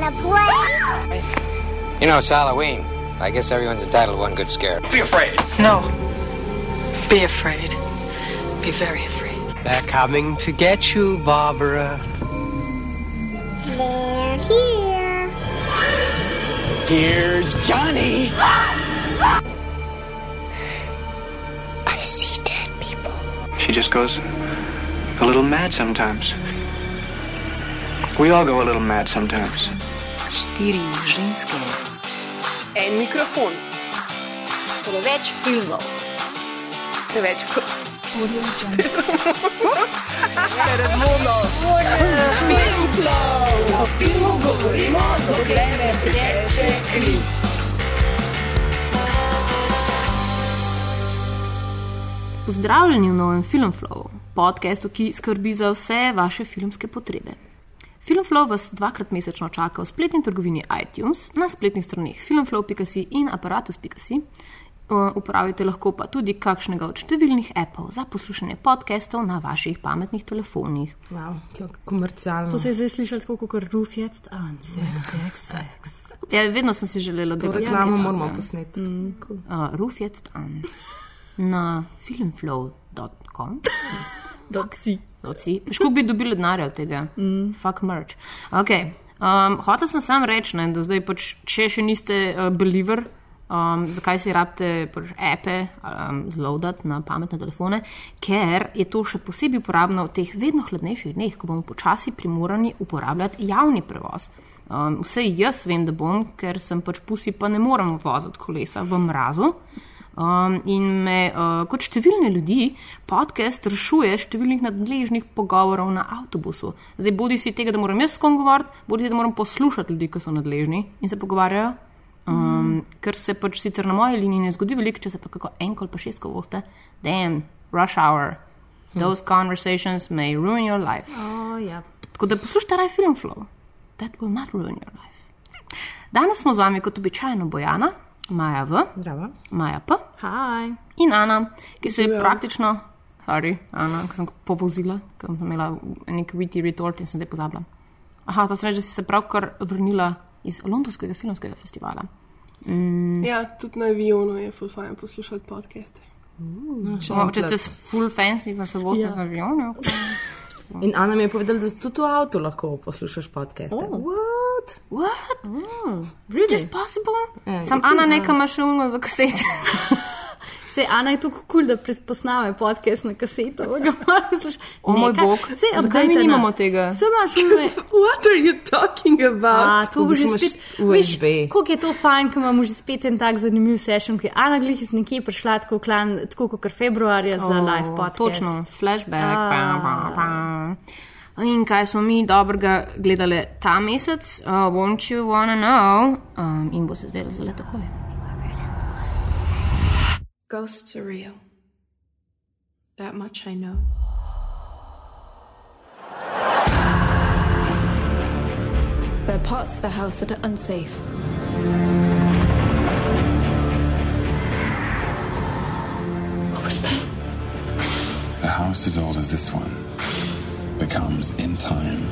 Rocky wanna play? You know, it's Halloween. I guess everyone's entitled to one good scare. Be afraid. No. Be afraid. Be very afraid. They're coming to get you, Barbara. They're here. Here's Johnny. I see dead people. She just goes a little mad sometimes. We all go a little mad sometimes. Štiri ženske, En mikrofon, preveč filmov, preveč kot Pozdravljeni v novem Filmflow, podkastu, ki skrbi za vse vaše filmske potrebe. Filmflow vas dvakrat mesečno čaka v spletni trgovini iTunes, na spletnih straneh filmflow.si in aparatus.si. Uh, Uporabite lahko pa tudi kakšnega od številnih appov za poslušanje podkastov na vaših pametnih telefonih. Wow, komercialno. To se je zdaj slišalo tako kot roof jetzt an, seks, seks, seks. Ja, vedno sem si želela, da To bi reklamo moramo posneti. Mm. Uh, Roof jetzt an na filmflow.com. Dok si. Škoda bi dobili denarja od tega, mm. fuck merch. Okay. Um, hotel sem sam reči, ne, da zdaj, pač, če še niste uh, believer, um, zakaj si rabite pač, ape um, zloadati na pametne telefone, ker je to še posebej uporabno v teh vedno hladnejših dneh, ko bomo počasi primorani uporabljati javni prevoz. Um, vse jaz vem, da bom, ker sem pač pusi, pa ne morem voziti kolesa v mrazu. Um, in me, uh, kot številne ljudi, podcast rešuje številnih nadležnih pogovorov na avtobusu. Zdaj, bodi si tega, da moram jaz s kom govoriti, bodi si, da moram poslušati ljudi, ki so nadležni in se pogovarjajo. Um, mm. Ker se pač sicer na moji liniji ne zgodi veliko, če se pa kako enkoli pa šestko voste, damn, rush hour. Those conversations may ruin your life. Oh, ja. Tako da poslušajte raj film flow. That will not ruin your life. Danes smo z vami kot običajno Bojana, Maja V, Zdravo. Maja P Hi. in Ana, ki se je praktično, sorry, Ana, ki sem povozila, ker sem imela nek witty retort in sem zdaj pozabila. Aha, to se reče, da si se pravkar vrnila iz Londonskega filmskega festivala. Ja, tudi na avionu je full fajn poslušati podcaste. No, še O, en če ste full fancy, pa se boste Ja. z avionom. In Ana mi je povedala, da tudi v avtu lahko poslušaš podcaste. Oh. What? What? Oh, Is this possible? Ja, Sam Ana še uno za kasete. Se Ana je tako kul, da predposnave podcast na kaseto. O moj bog, Saj, zakaj mi nimamo tega? Saj imaš ume. What are you talking about? A, to bo že spet. Veš, USB. koliko je to fajn, ko imamo že spet en tak zanimiv session, ki je Ana glih iz nekje prišla tako, klan, tako kot februarja za O, live podcast. Točno, flashback. A. Pa, pa, pa. In kaj smo mi dobrega gledali ta mesec, uh, won't you wanna know? Um, in bo se zdelo zelo takoj. Ghosts are real. That much I know. There are parts of the house that are unsafe. What was that? A house as old as this one becomes, in time,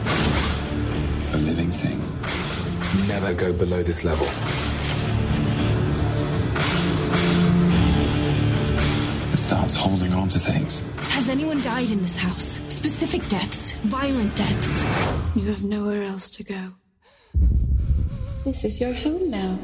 a living thing. Never go below this level. Starts holding on to things. Has anyone died in this house? Specific deaths, violent deaths. You have nowhere else to go. This is your home now.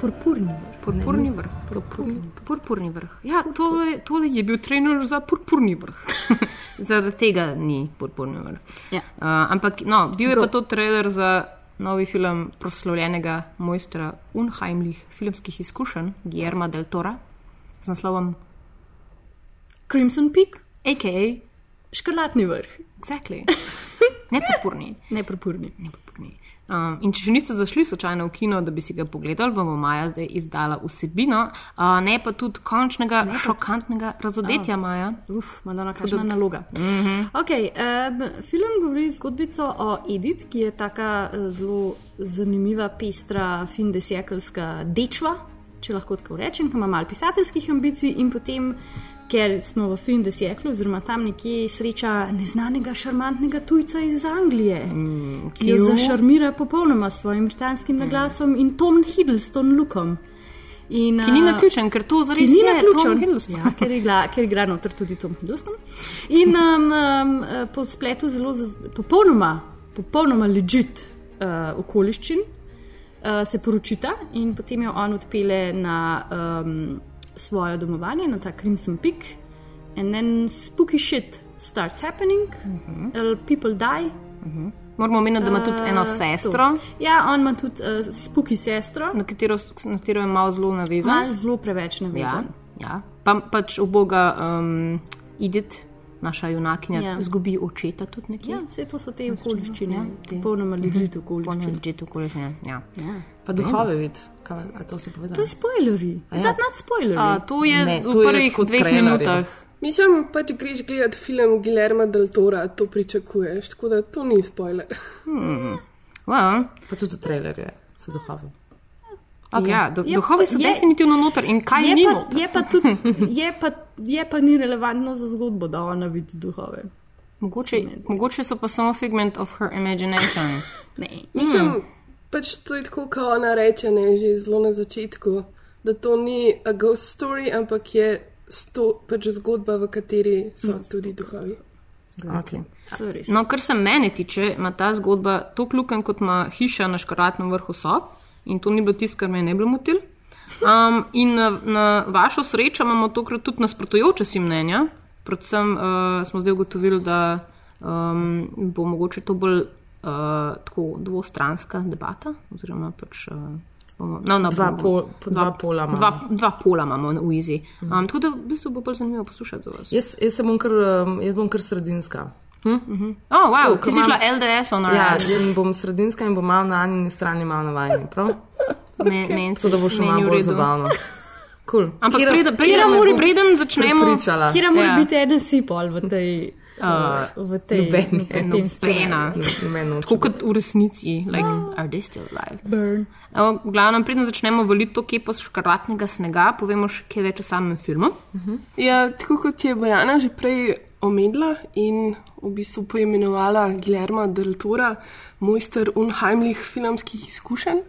Purpurni vrh. Purpurni vrh. Purpurni, purpurni vrh. Ja, tole, tole je bil trener za purpurni vrh. Zaradi tega ni purpurni vrh. Ja. Uh, ampak no, bil je Go. pa to trailer za novi film proslavljenega mojstra unheimlih filmskih izkušenj, Guillerma del Tora, z naslovom Crimson Peak, AKA škrlatni vrh. Exactly. Ne purpurni. Ne purpurni. Ne purpurni. Um, in če še niste zašli slučajno v kino, da bi si ga pogledali, vam bo Maja zdaj izdala vsebino, uh, ne pa tudi končnega ne šokantnega razodetja oh. Maja. Uf, Madonna, kakšna naloga. Mm -hmm. okay, um, film govori zgodbico o Edith, ki je taka uh, zelo zanimiva, pestra, findesekelska dečva, če lahko tako rečem, ki ima malo pisateljskih ambicij in potem ker smo v Fin Desieklu, oziroma tam nekje sreča neznanega šarmantnega tujca iz Anglije, mm, ki jo zašarmira popolnoma s svojim britanskim naglasom in Tom Hiddleston lookom. In, Ki ni a, naključen, ker to zares ni naključen. Tom Hiddleston. Ja, ker, ker igra noter tudi Tom Hiddleston. In um, um, eh, po spletu zelo popolnoma, popolnoma legit uh, okoliščin uh, se poročita in potem jo on odpele na um, svoje domovanje, na ta Crimson Peak. And then spooky shit starts happening, uh -huh. people die. Moramo omeniti, da ima tudi eno Uh, sestro, to. Ja, on ima tudi uh, spooky sestro, na katero, na katero je malo zelo navezan. malo zelo preveč Ja, navezan. ja. Pa, pač uboga um, Edith, naša junakinja, Ja. ja. zgubi očeta tudi nekje. Ja, vse to so te okoliščine, Ja, ja, te- popolnoma legit Polno okoliščine. legit okoliščine. Ja. Ja. Pa duhove vid, kaj a to si povedal. To je spoilerji. A ja. Zdaj, nad spoilerji. A, to je Ne, to v je prvih kot dveh trailerji. minutah. Mislim, pač greš gledati film Guillerma del Tora, to pričakuješ, tako da to ni spoiler. Well, Pa tudi v trailerju je, so duhove. Okay. ja, do, Je duhovi so je- definitivno noter in kaj je, ni pa, noter. je, pa tudi, je, pa, je pa ni relevantno za zgodbo, da ona vidi duhove. Mogoče, mogoče so pa samo figment of her imagination. Ne. Mislim, Hmm. pač to je tako, kot ona reče, ne, že zelo na začetku, da to ni a ghost story, ampak je sto, pač zgodba, v kateri so tudi duhovi. Okay. Res. No, kar se mene tiče, ima ta zgodba to kluken, kot ima hiša na škaratnem vrhu sob in to ni bilo tisto, kar me je ne bilo motil. Um, in na, na vašo srečo imamo tokrat tudi nasprotujoče si mnenja. Predvsem uh, smo zdaj ugotovili, da um, bo mogoče to bolj uh, tako dvostranska debata. Oziroma pač, uh, bomo, no, no, Dva, pol, po dva pola imamo. Dva, dva pola imamo v Izi. Um, tako da v bistvu bo bolj zanimivo poslušati za vas. Jaz, jaz, bom kar, jaz bom kar sredinska. Oh, wow, ko si imam- šla LDS on Ja, jaz bom sredinska in bom malo na eni strani, malo na vajni. Prav? Men, men Tako da bo še malo bolj zabavno. Cool. Ampak Kira- preden, Kira bo preden začnemo. prepričala. Kjer mora Ja. biti eden sipol v tej. Uh, v tej je, nobena. Tako kot v resnici, like, are they still alive? Burn. Evo, v glavnem, preden začnemo valiti to kepo škaratnega snega, povemo še kaj več o samem filmu. Ja, tako kot je Bojana že prej omenila in v bistvu poimenovala Guillerma del Tora, mojster unheimlih filmskih izkušenj.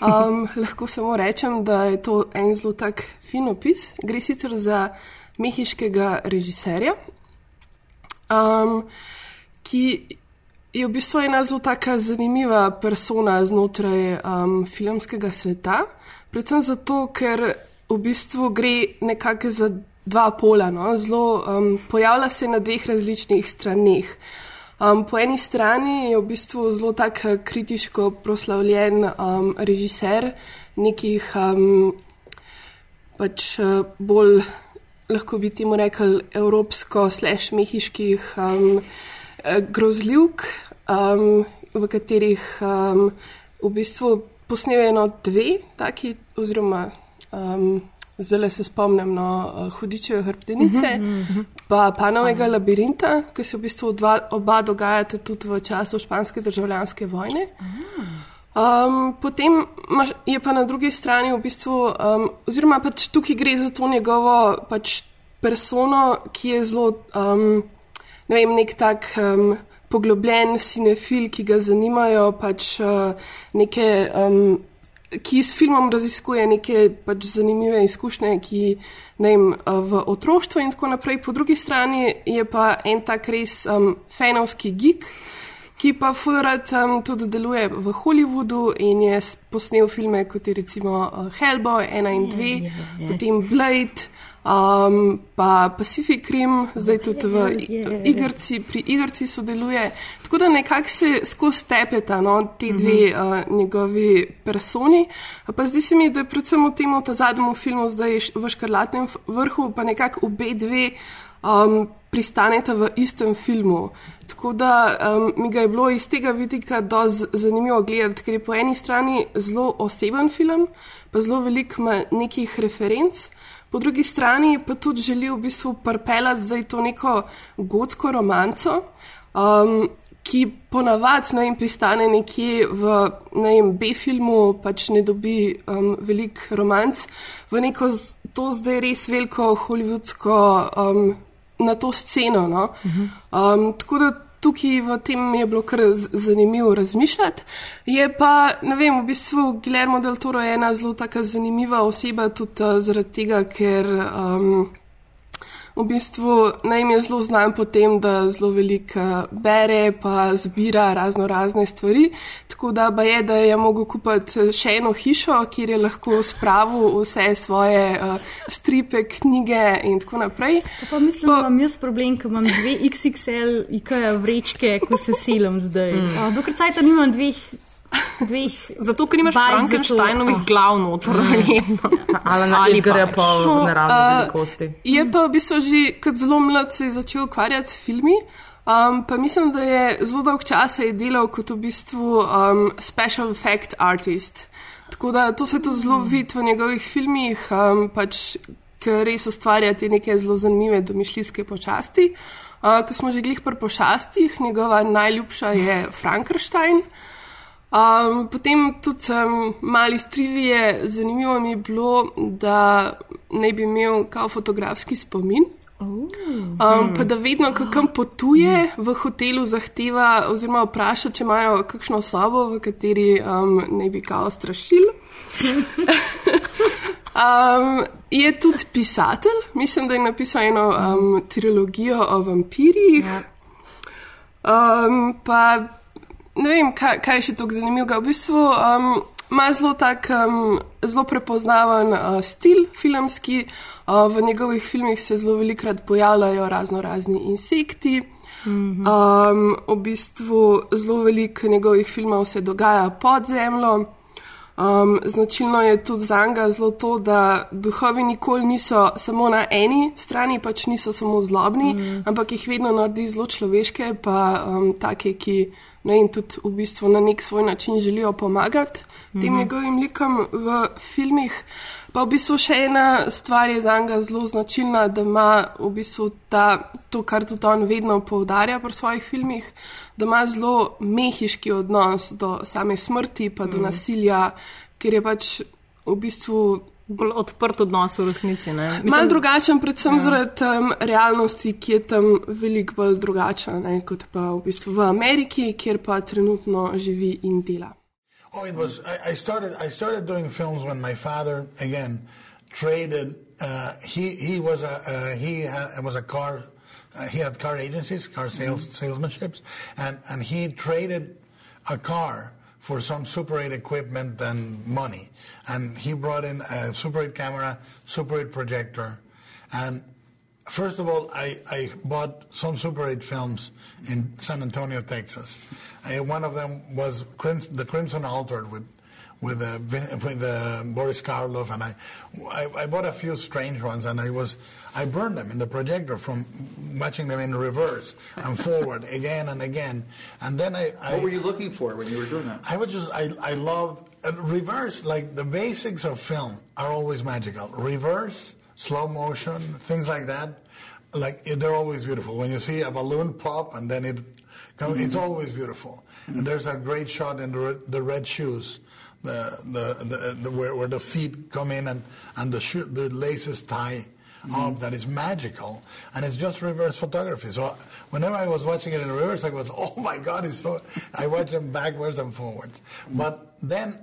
Um, lahko samo rečem, da je to en zelo tak fin opis. Gre sicer za mehiškega režiserja, um, ki je v bistvu ena zelo taka zanimiva persona znotraj um, filmskega sveta. Predvsem zato, ker v bistvu gre nekako za dva pola. No? Zelo um, pojavlja se na dveh različnih straneh. Um, po eni strani je v bistvu zelo tak eh, kritiško proslavljen um, režiser nekih um, pač eh, bolj, lahko bi temu rekli, evropsko-slash mehiških um, eh, grozljivk, um, v katerih um, v bistvu posnevajo dve taki, oziroma um, zdaj se spomnim na no, hudičeve hrbtenice, pa panovega labirinta, ki se v bistvu dva, oba dogajata tudi v času španske državljanske vojne. Um, potem je pa na drugi strani v bistvu, um, oziroma pač tukaj gre za to njegovo pač persono, ki je zelo, um, ne vem, nek tak um, poglobljen cinefil, ki ga zanimajo pač uh, neke. Um, Ki s filmom raziskuje neke pač zanimive izkušnje, ki ne vem, uh, v otroštvu in tako naprej. Po drugi strani je pa en tak res um, fenovski geek, ki pa fulrat um, tudi deluje v Hollywoodu in je posnel filme kot je recimo uh, Hellboy 1 in 2, yeah, yeah, yeah. potem Blade, um, pa Pacific Rim, zdaj tudi v yeah. igrci, pri igrci sodeluje. Tako da nekako se skozi tepeta no, te dve uh, njegovi personi. Pa zdi se mi, da je predvsem v tem ta zadnjem filmu, zdaj v Škrlatnem vrhu, pa nekako obe dve um, pristaneta v istem filmu. Tako da um, mi ga je bilo iz tega vidika dosti zanimivo gledati, ker je po eni strani zelo oseben film, pa zelo veliko ima nekih referenc. Po drugi strani pa tudi želi v bistvu parpelati zdaj to neko gotsko romanco, um, ki ponavadi ne vem, pristane nekje v ne vem, B-filmu, pač ne dobi um, veliko romanc, v neko to zdaj res veliko hollywoodsko um, na to sceno. No? Um, tako da tukaj v tem je bilo kar zanimivo razmišljati. Je pa, ne vem, v bistvu Guillermo del Toro je ena zelo taka zanimiva oseba, tudi uh, zaradi tega, ker. Um, V bistvu naj mi je zelo znan po tem, da zelo veliko eh, bere, pa zbira razno razne stvari. Tako da ba je, da je mogel kupiti eh, še eno hišo, kjer je lahko spravil vse svoje uh, stripe, knjige in tako naprej. Pa, pa mislim, da imam jaz problem, ker imam dve XXL IKEA vrečke, ko se silam zdaj. Mm. Mm. Dokler cajt nimam dveh. Dveh Zato, ker to. Frankensteinovih glav noter, verjetno. Ali na Ali pač. pa v naravni Uh, velikosti. Je pa v bistvu že kot zelo mlad se je začel ukvarjati s filmi. Um, pa mislim, da je zelo dolg čas je delal kot v bistvu um, special effect artist. Tako da to se tudi zelo vidi v njegovih filmih, um, pač, ker res ustvarja te neke zelo zanimive domišljijske počasti. Uh, ko smo že glih pri pošastih, njegova najljubša je Frankenstein. Um, potem tudi um, mali strivije, zanimivo mi je bilo, da naj bi imel kao fotografski spomin. Um, pa da vedno, ko kam potuje, v hotelu zahteva oziroma vpraša, če imajo kakšno sobo, v kateri um, naj bi kao strašili. Um, je tudi pisatelj, mislim, da je napisal eno um, trilogijo o vampirjih. Um, pa ne vem, kaj, kaj je še tako zanimivega. V bistvu um, ima zelo tak, um, zelo prepoznaven uh, stil filmski. Uh, v njegovih filmih se zelo velikrat pojavljajo razno razni insekti. Um, v bistvu zelo veliko njegovih filmov se dogaja pod zemljo. Um, značilno je tudi za njega zelo to, da duhovi nikoli niso samo na eni strani, pač niso samo zlobni, mm. ampak jih vedno naredi zelo človeške, pa um, take, ki ne vem, tudi v bistvu na nek svoj način želijo pomagati tem Mhm. njegovim likom v filmih. Pa v bistvu še ena stvar je za njega zelo značilna, da ima v bistvu ta, to, kar tudi on vedno poudarja pri svojih filmih, da ima zelo mehiški odnos do same smrti, pa do Mhm. nasilja, ker je pač v bistvu. Bolj odprt odnos v resnici. ne. Mal Mislim- drugačen, predvsem ja. zaradi um, realnosti, ki je tam veliko bolj drugačna ne, kot pa v bistvu v Ameriki, kjer pa trenutno živi in dela. Oh, it was. I, I started. I started doing films when my father again traded. Uh, he he was a uh, he ha- was a car. Uh, he had car agencies, car sales salesmanships, and and he traded a car for some Super 8 equipment and money. And he brought in a Super 8 camera, Super 8 projector, and First of all, I, I bought some Super 8 films in San Antonio, Texas. Uh, one of them was Crims- The Crimson Altar with with uh, with uh, Boris Karloff, and I, I I bought a few strange ones, and I was I burned them in the projector from watching them in reverse and forward again and again, and then I, I What were you looking for when you were doing that? I would just I I love uh, reverse like the basics of film are always magical. Reverse, slow motion, things like that. Like they're always beautiful. When you see a balloon pop and then it, come, it's mm-hmm. always beautiful. And mm-hmm. there's a great shot in the red, the red shoes, the the, the, the where, where the feet come in and and the shoe, the laces tie up mm-hmm. that is magical and it's just reverse photography so whenever i was watching it in reverse i was oh my god it's so i watch them backwards and forwards but then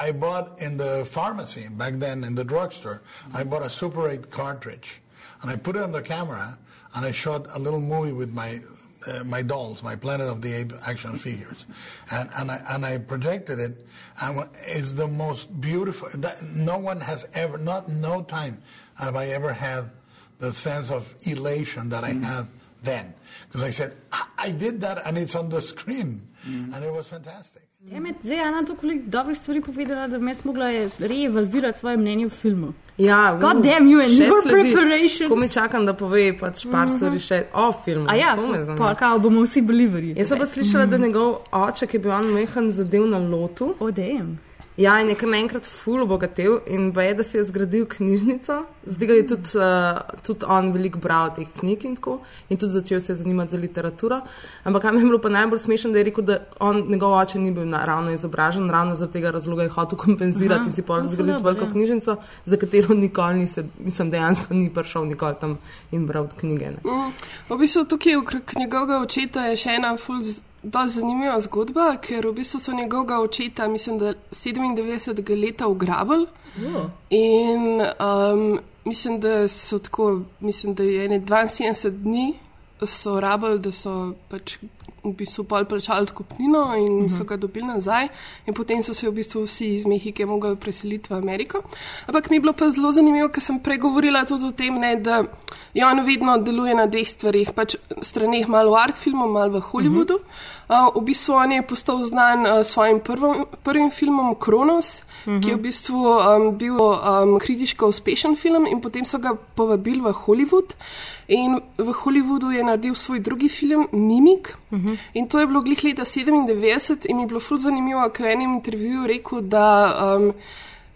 i bought in the pharmacy back then in the drugstore i bought a super 8 cartridge. And i put it on the camera and i shot a little movie with my uh, my dolls, my Planet of the Apes action figures, and and I and I projected it, and it's the most beautiful. That, no one has ever, not no time have I ever had the sense of elation that I had then, because I said I, I did that and it's on the screen, and it was fantastic. Je med zdaj Ana toliko dobrih stvari povedala, da me mogla reevalvirati svoje mnenje v filmu. Ja, God damn you and your sledi. preparations. Ko mi čakam, da pove pač par Mhm. stvari še o filmu. A ja, to me pa zanima. kao bomo vsi bili verjetni. Jaz sem pa slišala, da njegov oče, ki je bil on mehan, zadev na lotu. O, dejem. Ja, in je kar naenkrat ful obogatel in ve, da si je zgradil knjižnico. Zdaj ga je tudi, uh, tudi on veliko bral teh knjig in tako, in tudi začel se zanimati za literaturo. Ampak kam je bilo pa najbolj smešno, da je rekel, da on, njegov oče ni bil ravno izobražen, ravno zaradi tega razloga je hotel kompenzirati Aha, in si pol no, zgraditi veliko ja. knjižnico, za katero nikoli ni se, mislim, dejansko ni prišel nikoli tam in bral knjige. Ne. Mm, v bistvu tukaj okrog njegovega očeta je še ena ful dosti zanimiva zgodba, ker v bistvu so njegovega očeta, mislim, da 97 leta ugrabili. In um, mislim, da so tako, mislim, da je ene 72 dni so rabili, da so pač v bistvu pol plačali kupnino in uh -huh. so ga dobili nazaj, in potem so se v bistvu vsi iz Mehike mogli preseliti v Ameriko. Ampak mi je bilo pa zelo zanimivo, ker sem pregovorila tudi o tem, ne, da je on vedno deluje na dveh stvarih, pač straneh malo v art filmu, malo v Hollywoodu. Uh -huh. Uh, v bistvu on je postal znan uh, s svojim prvim, prvim filmom Kronos, uh -huh. ki je v bistvu um, bil um, kritiško uspešen film, in potem so ga povabili v Hollywood. In v Hollywoodu je naredil svoj drugi film, Mimik. Uh -huh. In to je bilo glih leta 97, in mi je bilo ful zanimivo, ker je v enem intervjuju rekel, da. Um,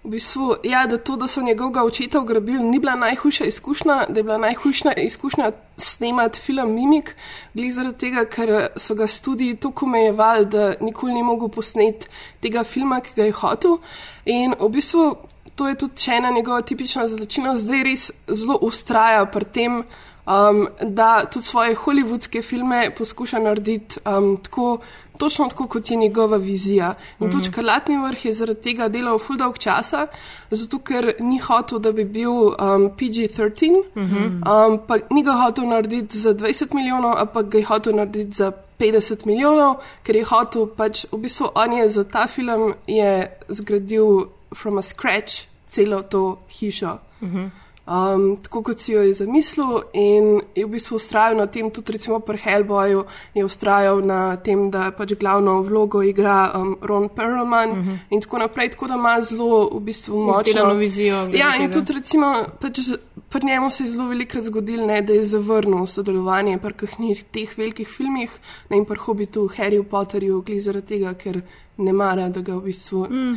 V bistvu, ja, da to, da so njegovega očeta ugrabili, ni bila najhujša izkušnja, da je bila najhujša izkušnja snemati film Mimik, glede zaradi tega, ker so ga studiji tako omejevali, da nikoli ni mogel posneti tega filma, ki ga je hotel. In v bistvu to je tudi ena njegova tipična značilnost, zdaj res zelo ustraja pri tem. Um, da tudi svoje hollywoodske filme poskuša narediti um, tako, točno tako, kot je njegova vizija. In mm. tudi Škarlatni vrh je zaradi tega delal full dolg časa, zato ker ni hotel, da bi bil um, PG-13, mm -hmm. um, pa ni ga hotel narediti za 20 milijonov, ampak ga je hotel narediti za 50 milijonov, ker je hotel pač v bistvu on je za ta film je zgradil from a scratch celo to hišo. Mm -hmm. Um, tako kot si jo je zamislil, in je v bistvu ustrajal na tem, tudi recimo pri Hellboyu je ustrajal na tem, da pač glavno vlogo igra um, Ron Perlman uh -huh. in tako naprej, tako da ima zelo v bistvu močno vizijo Ja, in tega. tudi recimo pač pri njemu se je zelo velikrat zgodilo, ne, da je zavrnil sodelovanje pri kakšnih teh velikih filmih, ne in pri Hobbitu, Harryju Potterju, glede zaradi tega, ker ne mara, da ga v bistvu. Mm.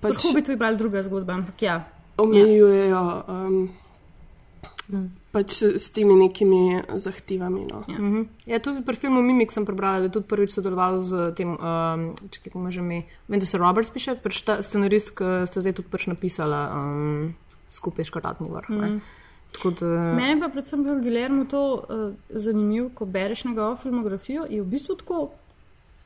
Pač, pri Hobbitu je bila druga zgodba, ampak ja. Omejujejo um, pač s, s temi nekimi zahtevami. No. Ja. Mhm. ja, tudi pri filmu Mimik sem prebrala, da je tudi prvič sodeloval z tem, um, čekaj, kako že mi, vem, da se Roberts piše, pač ta scenarist, ki sta zdaj tudi pač napisala um, skupaj škarlatni vrh. Mhm. Mm. Tako da, Mene pa predvsem pri Gilermu to uh, zanimivo, ko bereš njegovo filmografijo, je v bistvu tako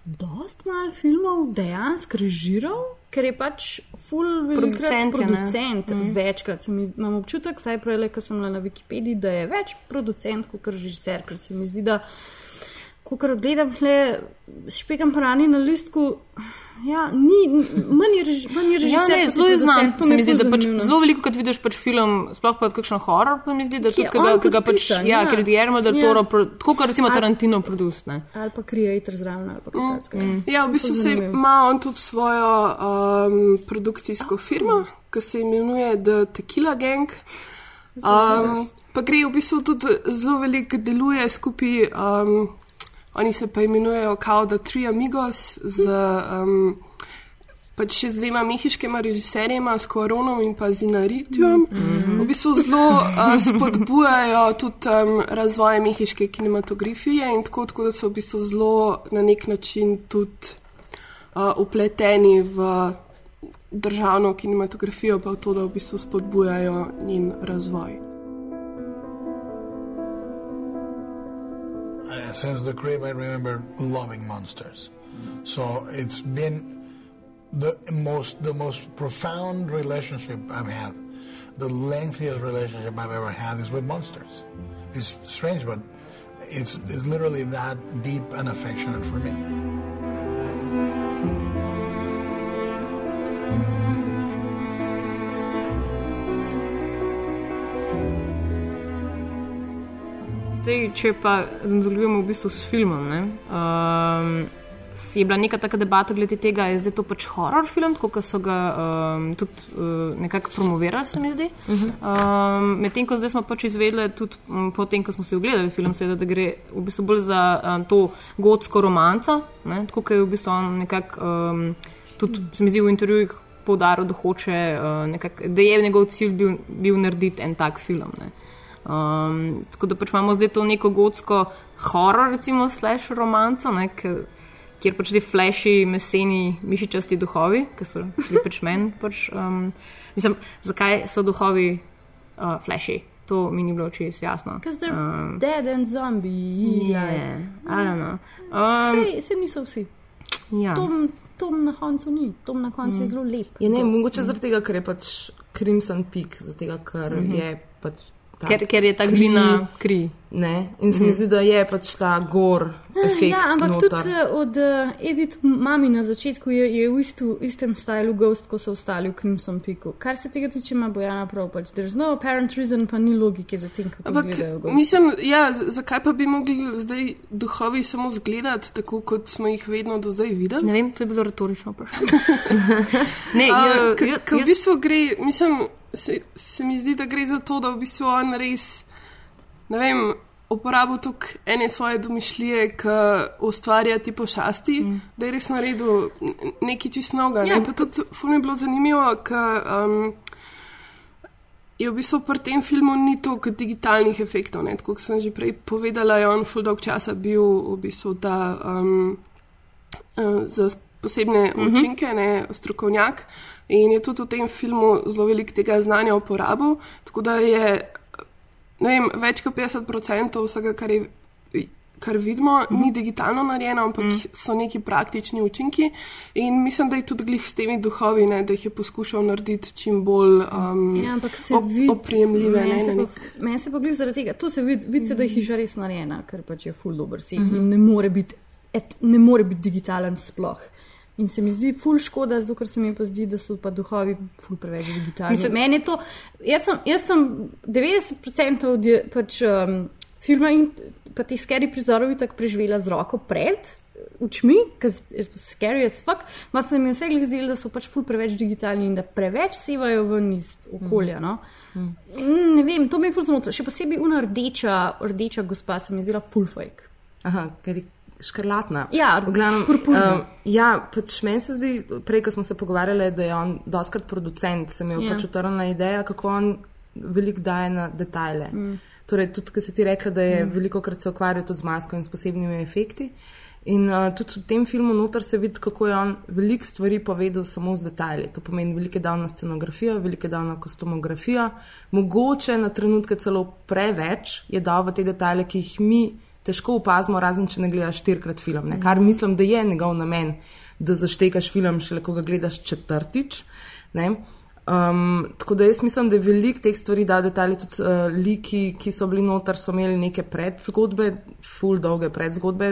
dost malo filmov dejansko režiral, ker je pač full velikrat Producent. Mm. Večkrat sem, imam občutek, saj prej, ko sem bila na Wikipediji, da je več producent kot režiser, ker se mi zdi, da ko gledam tle, špekam parani na listku. Ja, ni, manj je reži- manj je režiser. Ja, ne, kot zelo je znan. to Se mi zdi, da pač zelo veliko, kad vidiš pač film, sploh pa kakšen horor, pa mi zdi, da Ki tudi, ga, ga pač, podpisan, ja, ja. ker je Guillermo del Ja. Toro, tako kot recimo Tarantino produce, ne. Ali pa creator zraven, ali pa kaj takega. Mm. Ja, v bistvu se ima on tudi svojo um, produkcijsko firmo, ki se imenuje The Tequila Gang. Um, pa gre v bistvu tudi zelo veliko deluje skupaj, um, oni se pa imenujejo kao The Three Amigos z um, pač še z dvema mehiškima režiserjema, s Koronom in pa Zinaritjem. Mm -hmm. V bistvu zelo uh, spodbujajo tudi um, razvoj mehiške kinematografije in tako, tako da so v bistvu zelo na nek način tudi uh, upleteni v državno kinematografijo, pa v to, da v bistvu spodbujajo njen razvoj. Uh, since the crib, I remember loving monsters. So it's been the most the most profound relationship I've had. The lengthiest relationship I've ever had is with monsters. It's strange, but it's, it's literally that deep and affectionate for me. Zdaj, če pa nadaljujemo v bistvu s filmom, ne, um, je bila neka taka debata glede tega, je zdaj to pač horror film, kot so ga um, tudi uh, nekako promovirali, se mi zdi. Uh -huh. um, Medtem ko zdaj smo pač izvedeli, tudi um, potem, ko smo si ogledali film, seveda, da gre v bistvu bolj za um, to gotsko romanco, ne, tako kot je v bistvu on nekako um, tudi, se mi zdi v intervjujih poudaril, da, hoče, uh, nekak, da je njegov cilj bil, bil narediti en tak film. Ne. Um, tako da pač imamo zdaj to neko gotsko horor, recimo, slash romanco, ne, kjer pač ti flashi, meseni, mišičasti duhovi, ki so bili pač meni. Pač, um, mislim, zakaj so duhovi uh, flashi? To mi ni bilo čisto jasno. Ker so um, dead and zombie. Yeah, I don't know. Um, Sej, sej niso vsi. Ja. Tom, tom na koncu ni, tom na koncu mm. je zelo lep. Je ne, Dosti. mogoče zaradi tega, ker je pač Crimson Peak, zaradi tega, ker mm. -hmm. je pač. Ta Ker, ker je ta kri, glina kri. Ne, in se mi Mhm. zdi, da je pač ta gor efekt. Ja, ampak noter. tudi eh, od uh, Edith Mami na začetku je, je v istu, istem stilu Ghost, kot so ostali v Crimson Peaku. Kar se tega tiče, ima Bojana prav. Pač, there's no apparent reason, pa ni logike za tem, kako Ampak izgledajo Ghost. mislim, ja, zakaj pa bi mogli zdaj duhovi samo zgledati tako, kot smo jih vedno do zdaj videli? Ne vem, to je bilo retorično vprašanje. ne, A, ja, k- jaz- k v jaz- bistvu gre, mislim, se, se mi zdi, da gre za to, da v bistvu on res, ne vem, uporabil tukaj ene svoje domišljije, ki ustvarja ti pošasti, mm. da je res naredil nekaj čist novega. Ja, Ja, pa tudi ful mi je bilo zanimivo, ker um, je v bistvu pri tem filmu ni toliko digitalnih efektov. ne, Tako kot sem že prej povedala, je on ful dolg časa bil v bistvu ta um, uh, posebne Mhm. učinke, ne, strokovnjak. In je tudi v tem filmu zelo veliko tega znanja uporabil. Tako da je vem, več kot 50% vsega, kar, je, kar vidimo, mm. ni digitalno narejeno, ampak mm. so neki praktični učinki. In mislim, da je tudi glih s temi duhovi, ne, da jih je poskušal narediti čim bolj um, Ja, op, vidi, oprijemljive. Meni ne, se, na pa, nek- meni se pa glede zaradi tega, to se vidi, vidi se, da je hiša res narejena, ker pač je full dober set Mhm. in ne more biti, et, ne more biti digitalen sploh. In se mi zdi ful škoda, zato ker se mi pa zdi, da so pa duhovi ful preveč digitalni. Mislim- Meni je to, jaz sem, jaz sem 90% od je- pač, um, filma in pa teh scary prizorov tako preživela z roko pred očmi, ker je scary as fuck, pa se mi vse glih zdelo, da so pač ful preveč digitalni in da preveč sevajo ven iz okolja. No? Mm, Ne vem, to me je ful zmotilo. Še posebej una rdeča, rdeča gospa se mi je zdela full fake. Aha, ker je škrlatna. Ja, glavnem. purpurna. Um, ja, pač meni se zdi, prej, ko smo se pogovarjali, da je on doskrat producent, se mi je Ja. pač utrnila ideja, kako on veliko daje na detajle. Mm. Torej, tudi, ker si ti rekla, da je mm. veliko krat se ukvarjal tudi z masko in s posebnimi efekti. In uh, tudi v tem filmu noter se vidi, kako je on veliko stvari povedal samo z detajli. To pomeni, veliko je dal na scenografijo, veliko je dal na kostumografijo, mogoče na trenutke celo preveč je dal v te detajle, ki jih mi težko opazimo, razen če ne gledaš štirikrat film. Ne? Kar mislim, da je njegov namen, da zaštekaš film, šele ko ga gledaš četrtič. Ne? Um, tako da jaz mislim, da je veliko teh stvari, da detajli tudi uh, liki, ki so bili noter, so imeli neke predzgodbe, full dolge predzgodbe.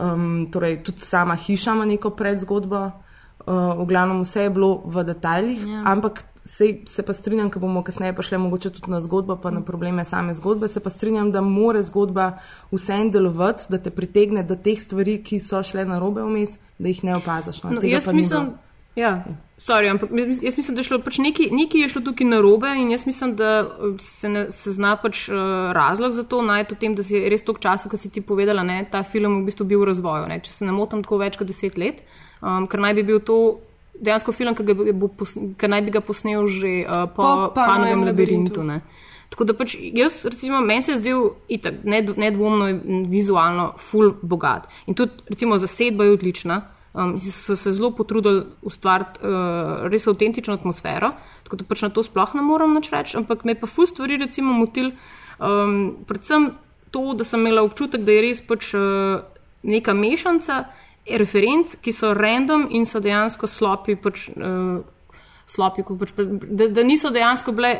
Um, torej, tudi sama hiša ima neko predzgodbo, uh, v glavnem vse je bilo v detajlih, Ja. ja. ampak se, se pa strinjam, ko bomo kasneje prišli mogoče tudi na zgodbo, pa na probleme same zgodbe, se pa strinjam, da more zgodba vseeno delovati, da te pritegne, da teh stvari, ki so šle na robe vmes, da jih ne opaziš. No, No, jaz mislim, ja, sorry, ampak jaz, jaz mislim, da je šlo pač nekaj, nekaj je šlo tukaj narobe in jaz mislim, da uh, se, ne, se zna pač uh, razlog za to najti v tem, da si res toliko časa, kot si ti povedala, ne, ta film v bistvu bil v razvoju. Ne, če se ne motim, tako več kot deset let, um, ker naj bi bil to. Dejansko film, ki, bo, ki naj bi ga posnel že uh, po, Po Panovem labirintu. labirintu. Ne. Tako da pač jaz, recimo, meni se je zdel itak, ned- nedvomno vizualno ful bogat. In tudi, recimo, zasedba je odlična. Um, so se zelo potrudili ustvariti uh, res avtentično atmosfero, tako da pač na to sploh ne morem nič reči, ampak me pa ful stvari, recimo, motil. Um, predvsem to, da sem imela občutek, da je res pač uh, neka mešanca referenc, ki so random in so dejansko slopi, pač, uh, slopi pač, da, da niso dejansko bile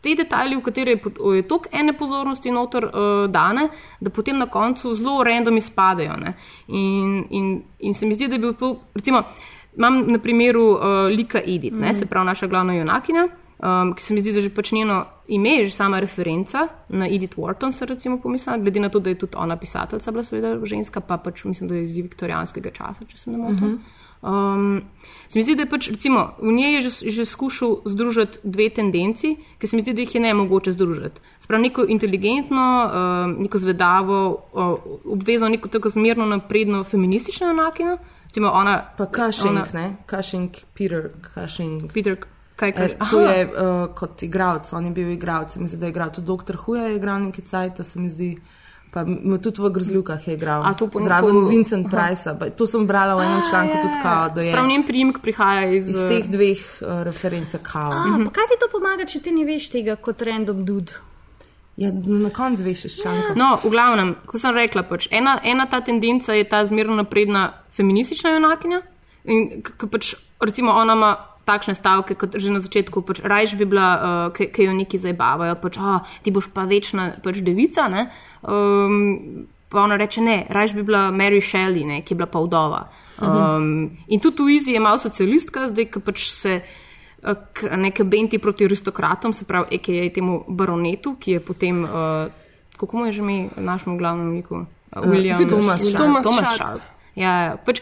te detajli, v katere je, je toliko ene pozornosti noter uh, dane, da potem na koncu zelo random izpadejo. ne. In, in, in se mi zdi, da je bil recimo, imam na primeru uh, Lika Edith, mm. Mhm. se pravi naša glavna junakinja. Um, ki se mi zdi, da že pač njeno ime je že sama referenca na Edith Wharton, se recimo pomislila, glede na to, da je tudi ona pisateljica, bila seveda ženska, pa pač mislim, da je iz viktorijanskega časa, če se ne motim. Mhm. Um, se mi zdi, da je pač, recimo, v njej je že, že skušal združiti dve tendenci, ki se mi zdi, da jih je ne mogoče združiti. Sprav neko inteligentno, um, neko zvedavo, uh, obvezno, neko tako zmerno napredno feministično enakino, recimo ona. Pa Cushing, ona- ne? Cushing, Peter Cushing. Peter, kaj Eh, kaže? To je uh, kot igralec, on je bil igralec, se mi zdi, da je igral tudi Dr. Huja, je igral neki cajt, se mi zdi. Pa tudi v Grozljukah je igral. Zraven Vincent. Price. To sem brala v enem A, članku ja, tudi ja. kao, da je Sprav njen priimek prihaja iz, iz eh, teh dveh uh, referenc kao. A, pa kaj ti to pomaga, če ti ne veš tega kot random dude? Ja, na koncu veš iz članka. No, v glavnem, ko sem rekla, pač, ena, ena ta tendenca je ta zmerno napredna feministična junakinja. In k- k- pač, recimo, ona ima takšne stavke, kot že na začetku, pač, rajš bi bila, uh, ki jo neki zabavajo, pač, oh, ti boš pa večna pač, devica. Ne? Um, pa ona reče, ne, rajš bi bila Mary Shelley, ne, ki je bila pa vdova. Um, in tudi v Izi je malo socialistka, zdaj, ki pač se eh, neke benti proti aristokratom, se pravi, EKJ temu baronetu, ki je potem, uh, kako mu je že mi, našemu glavnemu liku, uh, William Thomas Sharp. Thomas Sharp. Sharp. Ja, ja. Pač,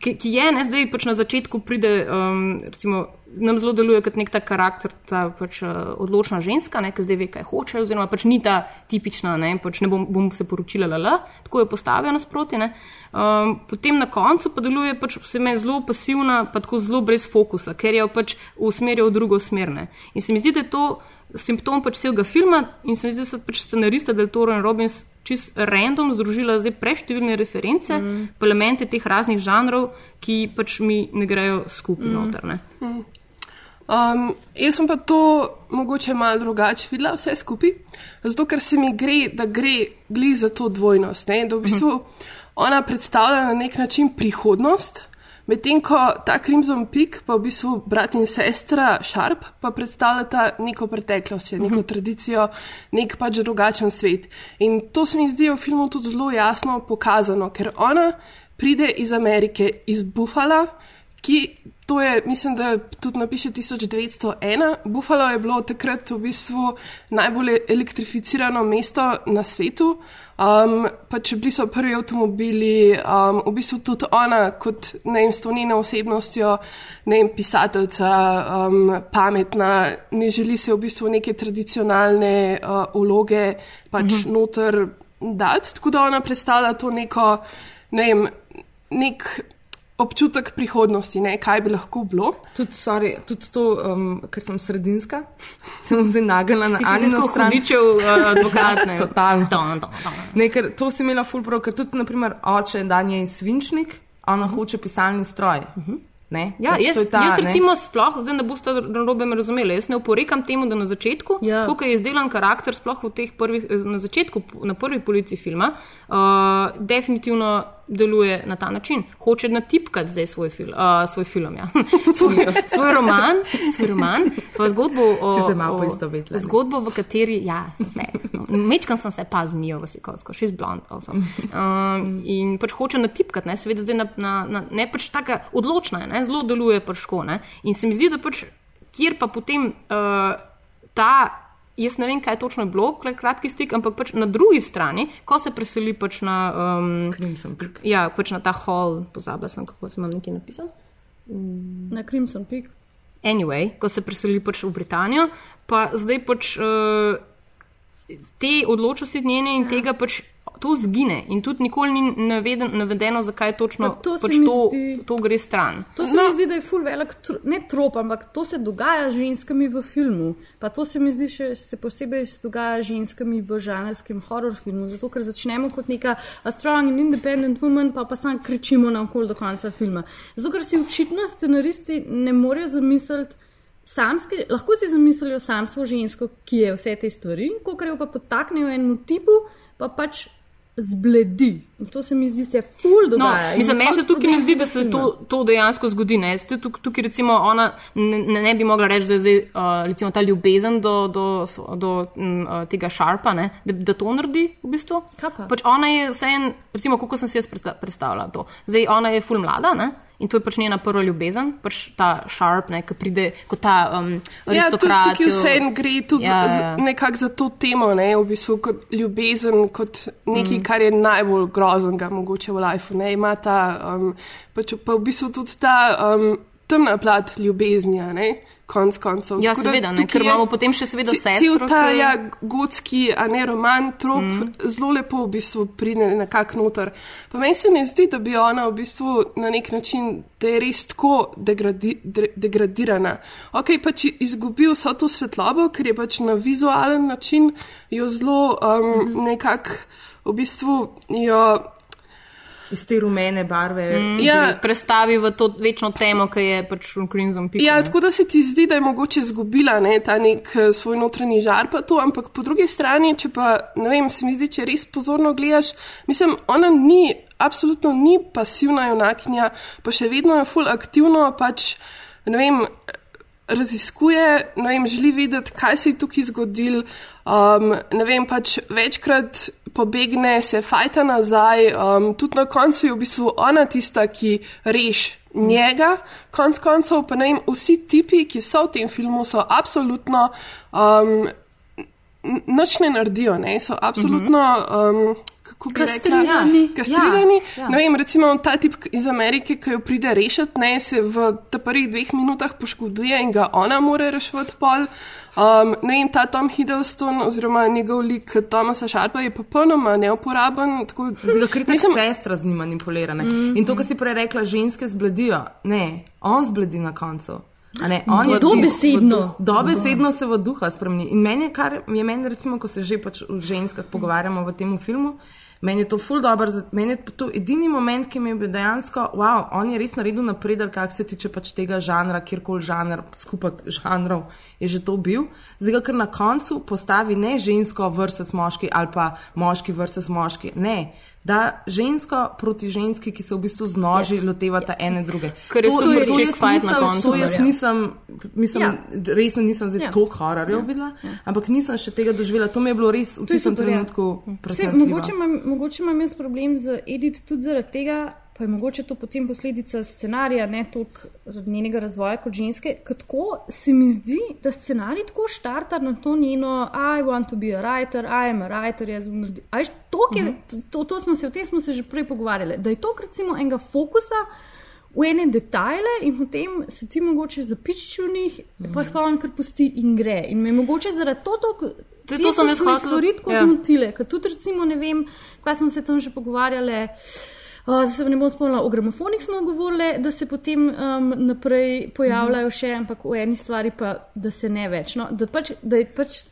ki, ki je ne, zdaj pač na začetku pride, um, recimo, nam zelo deluje kot nek ta karakter, ta pač, uh, odločna ženska, ne, ki zdaj ve, kaj hoče, oziroma pač ni ta tipična, ne, pač ne bom, bom se poročila, lala, tako jo postavijo nasproti. Um, potem na koncu pa deluje pač se meni zelo pasivna, pa tako zelo brez fokusa, ker jo pač usmerja v drugo smer. Ne. In se mi zdi, da je to simptom pač celega filma in se mi zdi, da so pač scenarista Del Toro in Robbins čist random združila zdaj preštevilne reference, mm. elemente teh raznih žanrov, ki pač mi ne grejo skupaj mm. noter. Ne. Um, jaz sem pa to mogoče malo drugače videla, vse skupaj, zato ker se mi gre, da gre gli za to dvojnost. Ne? Da v bistvu ona predstavlja na nek način prihodnost, medtem ko ta Crimson Peak, pa v bistvu brat in sestra Sharp, pa predstavljata neko preteklost, neko tradicijo, nek pač drugačen svet. In to se mi zdi v filmu tudi zelo jasno pokazano, ker ona pride iz Amerike, iz Buffala, ki to je, mislim, da tudi napiše 1901. Buffalo je bilo takrat v bistvu najbolj elektrificirano mesto na svetu. Um, pa če bili so prvi avtomobili, um, v bistvu tudi ona, kot ne vem, s to njeno osebnostjo, ne vem, pisateljica, um, pametna, ne želi se v bistvu neke tradicionalne uh, vloge pač Mhm. noter dati. Tako da ona predstavlja to neko, ne vem, nek občutek prihodnosti, ne, kaj bi lahko bilo. Tudi, sorry, tudi to, um, ker sem sredinska, sem zdaj nagala na Anino stran. hudičev, uh, advokat, ne. Totalno. Don, don, don. Ne, ker to si imela ful prav, ker tudi, naprimer, oče Danje je svinčnik, ona hoče pisalni stroj. Ne? Ja, Pač jaz, ta, jaz ne. recimo sploh, zdaj ne boste narobe me razumeli, jaz ne oporekam temu, da na začetku, Ja. kako je izdelan karakter, sploh v teh prvih, na začetku, na prvi polici filma, uh, definitivno deluje na ta način. Hoče natipkati zdaj svoj, fil, uh, svoj film, ja. svoj, svoj roman, svoj roman, svojo zgodbo o. Se malo poistovetila? Zgodbo, v kateri, ja, sem se. Mečkam sem se pa z Mijo Vasikovsko, šest blond. Also. Um, in pač hoče natipkati, ne, seveda zdaj na, na, na ne pač taka odločna, ne, zelo deluje pač tako. ne. In se mi zdi, da pač, kjer pa potem uh, ta. Jaz ne vem, kaj točno je bilo, kratki stik, ampak pač na drugi strani, ko se preseli pač na, um, Crimson Peak. ja, pač na ta hall, pozabila sem, kako sem vam nekaj napisal. Na Crimson Peak. Anyway, ko se preseli pač v Britanijo, pa zdaj pač uh, te odločnosti njene in ja. tega pač to zgine in tudi nikoli ni naveden, navedeno, zakaj točno Pa to se pač to, zdi- to gre stran. To se no. mi zdi, da je ful velik, tro, ne trop, ampak to se dogaja z ženskami v filmu. Pa to se mi zdi še se posebej dogaja z ženskami v žanrskem horror filmu. Zato, ker začnemo kot neka strong and independent woman, pa pa sam kričimo na okol do konca filma. Zato, ker si očitno scenaristi ne morejo zamisliti. Samski, lahko si zamislijo samsko žensko, ki je vse te stvari, ko jo pa potaknejo enemu tipu, pa pač zbledi. In to se mi zdi, se ful No, dogaja. In mislim, meni se tukaj ne zdi, da se to, to dejansko zgodi. Ne. Tuk- tukaj, recimo, ona ne, ne- bi mogla reči, da je zdaj, uh, recimo, ta ljubezen do, do, do m, uh, tega šarpa, ne, da, da to naredi v bistvu. Kaj pa? Pač ona je vseeno, recimo, kako sem si jaz predsta- predstavljala to. Zdaj, ona je ful mlada ne, in to je pač njena prva ljubezen, pač ta šarp, ne, ki pride kot ta um, Ja, tudi aristokrat. tukaj vse en gre tudi Ja, ja, ja. ja. nekako za to temo, ne, v bistvu kot ljubezen, kot nekaj, mm. kar je najbolj groznega mogoče v lifeu. Ne, ima ta, um, pač pa v bistvu tudi ta um, temna plat ljubezni, konc koncev. Ja, Tako da seveda, ne, ker imamo potem še seveda sestro, Cel ta ki- ja, gotski, a ne roman, trop, mm. zelo lepo v bistvu pride nekako noter. Pa meni se ne zdi, da bi ona v bistvu na nek način, da je res tako degradi, de, degradirana. Ok, pač izgubil vso to svetlobo, ker je pač na vizualen način jo zelo um, mm. nekako v bistvu jo. Iz te rumene barve. Mm, Ja. Prestavi v to večno temo, ki je pač Crimson Peak. Ja, ne. tako da se ti zdi, da je mogoče izgubila ne, ta nek eh, svoj notranji žar, pa to, ampak po drugi strani, če pa, ne vem, se mi zdi, če res pozorno gledaš, mislim, ona ni, absolutno ni pasivna junakinja, pa še vedno je full aktivno, pač, ne vem, raziskuje, ne vem, želi vedeti, kaj se je tukaj zgodil, um, ne vem, pač večkrat pobegne, se fajta nazaj, um, tudi na koncu je v bistvu ona tista, ki reš njega, konc koncev pa ne vem, vsi tipi, ki so v tem filmu, so absolutno um, n- nič ne naredijo, ne, so absolutno. Um, kako bi rekla? Kastrirani. Kastrirani. Ja, ja. Ne vem, recimo ta tip iz Amerike, ki jo pride rešiti, ne, se v prvih dveh minutah poškoduje in ga ona more rešiti pol. Um, ne vem, ta Tom Hiddleston oziroma njegov lik Tomasa Šarpa je popolnoma neuporaben. Tako, Zdaj, ker ta mislim, sestra z njim manipulira. Mm, Mhm. in to, kar si prej rekla, ženske zbledijo. Ne, on zbledi na koncu. A Ne, on Do- je dobesedno. v Dobesedno se v duha spremeni. In meni je, kar je meni, recimo, ko se že pač o ženskah pogovarjamo v tem filmu, meni je to ful dobro, meni je to edini moment, ki mi je bil dejansko, wow, on je res naredil napredek, kar se tiče pač tega žanra, kjerkoli žanr, skupaj žanrov je že to bil. Zdaj, ker na koncu postavi ne žensko versus moški ali pa moški versus moški, ne. Da žensko proti ženski, ki se v bistvu z noži Yes, lotevata yes. ene druge. Ker To- to chick jaz nisem- To jaz ja. nisem, mislim, Ja. resno nisem zdaj Ja. toliko hororjev ja. videla, ja. ampak nisem še tega doživela. To mi je bilo res v To tistem ja. trenutku presenetljivo. mogoče, imam, mogoče imam jaz problem z Edith tudi zaradi tega, pa je mogoče to potem posledica scenarija, ne toliko njenega razvoja kot ženske. ker Tako se mi zdi, da scenarij tako štarta na to njeno I want to be a writer, I am a writer, jaz bom naredil. A veš, to, je, Mhm. to, to smo se o tem smo se že prej pogovarjali, da je to recimo enega fokusa. V ene detajle, in potem se ti mogoče zapičiš v njih, mm. pa jih pa on kar pusti in gre. In me mogoče zaradi to, to, Tudi to jaz hotela- stvari tako ja. zmotile. Ker tudi, recimo, ne vem, kaj smo se tam že pogovarjali. O, zdaj se ne bom spomnila, o gramofonih smo govorili, da se potem um, naprej pojavljajo Mhm. še, ampak v eni stvari pa, da se ne več. No, da, pač, da je pač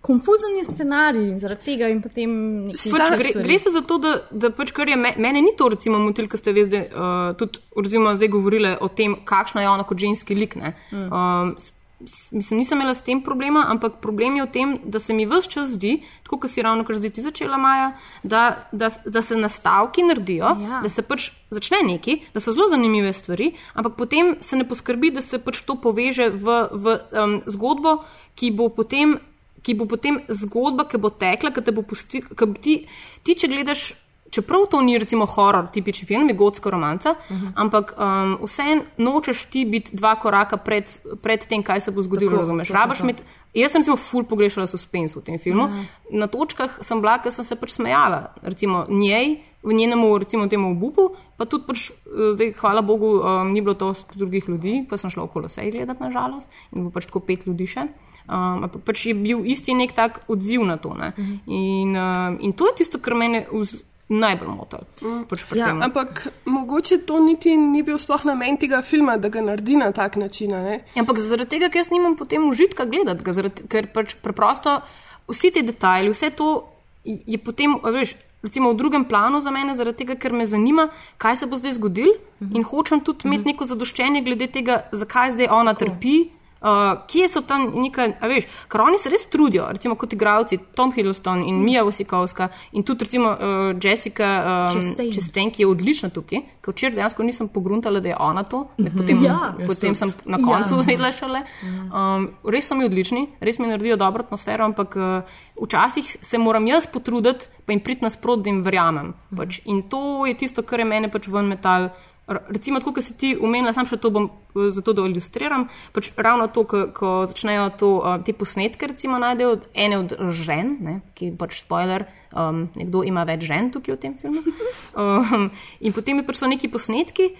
konfuzen je scenarij zaradi tega in potem nekaj Pač gre, gre se za to, da, da pač kar je me, mene ni to, recimo, motil, ker ste vi zdaj, uh, tudi, recimo, zdaj govorili o tem, kakšna je ona kot ženski lik. ne. Mm. Um, mislim, nisem imela s tem problema, ampak problem je v tem, da se mi vse čas zdi, tako kot si ravno kar zdaj ti začela, Maja, da, da, da se nastavki naredijo, Ja. da se pač začne neki, da so zelo zanimive stvari, ampak potem se ne poskrbi, da se pač to poveže v, v um, zgodbo, ki bo potem ki bo potem zgodba, ki bo tekla, ki te bo pustila. Ti, ti, če gledaš, čeprav to ni recimo horor, tipični film, je gotska romanca, uh. -huh. ampak um, vseeno nočeš ti biti dva koraka pred, pred tem, kaj se bo zgodilo. Tako, Razumeš? Rabaš med. Jaz sem recimo ful pogrešala suspens v tem filmu. Ja. Na točkah sem bila, ker sem se pač smejala. Recimo njej, v njenemu, recimo temu obupu, pa tudi pač, eh, zdaj, hvala Bogu, um, ni bilo to drugih ljudi, pa sem šla okolo vse gledati, nažalost, in bo pač tako pet ljudi še. Um, pač je bil isti nek tak odziv na to. Uh Mhm. -huh. in, um, in to je tisto, kar mene vz, najbolj motilo. Mm. Pač Ja, tem. ampak mogoče to niti ni bil sploh namen tega filma, da ga naredi na tak način. ne? Ampak zaradi tega, ker jaz nimam potem užitka gledati, ga, zaradi, ker pač preprosto vsi ti detajli, vse to je potem, veš. Recimo v drugem planu za mene, zaradi tega, ker me zanima, kaj se bo zdaj zgodilo, uh -huh. in hočem tudi imeti neko zadoščenje glede tega, zakaj zdaj ona Tako. trpi, uh, kje so tam neka, a veš, ker oni se res trudijo, recimo kot igravci, Tom Hiddleston in Mija Vosikovska in tudi recimo uh, Jessica um, Chastain. Chastain, ki je odlična tukaj, ker včeraj dejansko nisem pogruntala, da je ona to, ne, potem, Ja. potem sem na koncu ja. vedela šele. Um, res so mi odlični, res mi naredijo dobro atmosfero, ampak uh, včasih se moram jaz potruditi, pa jim priti nasprot, da jim verjamem. Pač. In to je tisto, kar je mene pač ven metal. Recimo, tako kot si ti umenila, sam še to bom eh, zato, da ilustriram. Pač ravno to, ko, ko začnejo to, uh, te posnetke, recimo, najdejo od ene od žen, ne, ki pač spoiler, um, nekdo ima več žen tukaj v tem filmu. Um, in potem je pač so neki posnetki.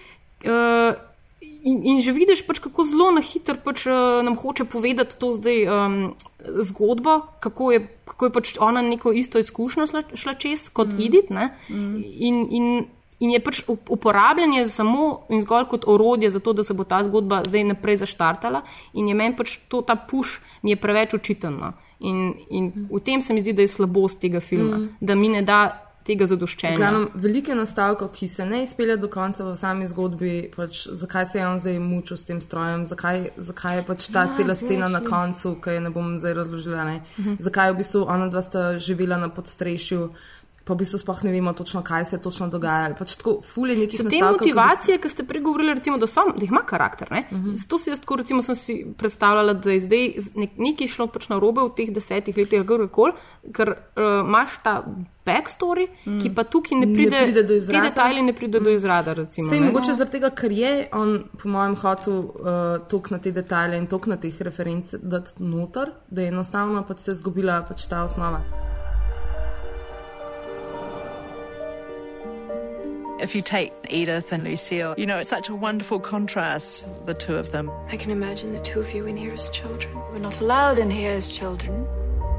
Uh, In, in že vidiš, pač, kako zelo na hitro pač, uh, nam hoče povedati to zdaj um, zgodbo, kako je, kako je pač ona neko isto izkušnjo šla, šla čez kot mm. Edith. Mm. In, in, in je pač up- uporabljanje samo in zgolj kot orodje za to, da se bo ta zgodba zdaj naprej zaštartala. In je meni pač to, ta puš, mi je preveč očitno. In, in v tem se mi zdi, da je slabost tega filma, Mm. da mi ne da tega zadoščenja. Glavnem, veliko je nastavkov, ki se ne izpelje do konca v sami zgodbi, pač, zakaj se je on zdaj mučil s tem strojem, zakaj, zakaj je pač ta Ja, cela scena na veš, koncu, ki je ne bom zdaj razložila. Ne? Mhm. Zakaj v bistvu ona dva sta živela na podstrešju. Pa v bistvu sploh ne vemo točno, kaj se je točno dogajalo. Pač tako, fulje nekih So te nastavkov, ki bi motivacije, ki ste pregovorili, recimo, da, so, da ima karakter. Uh Mhm. -huh. Zato si jaz tako, recimo, sem si predstavljala, da je zdaj nek, nekaj šlo pač na robe v teh desetih letih, kar, ker uh, imaš ta backstory, mm. ki pa tukaj ne Ne pride, pride do izraza. Ti detajli ne pridejo mm. do izrada. Recimo, Sej ne. mogoče zaradi tega, ker je on, po mojem, hotel uh, tok na te detajle in tok na teh referenc dati noter, da je enostavno pač se zgubila pač ta osnova. If you take Edith and Lucille, you know, it's such a wonderful contrast, the two of them. I can imagine the two of you in here as children. We're not allowed in here as children.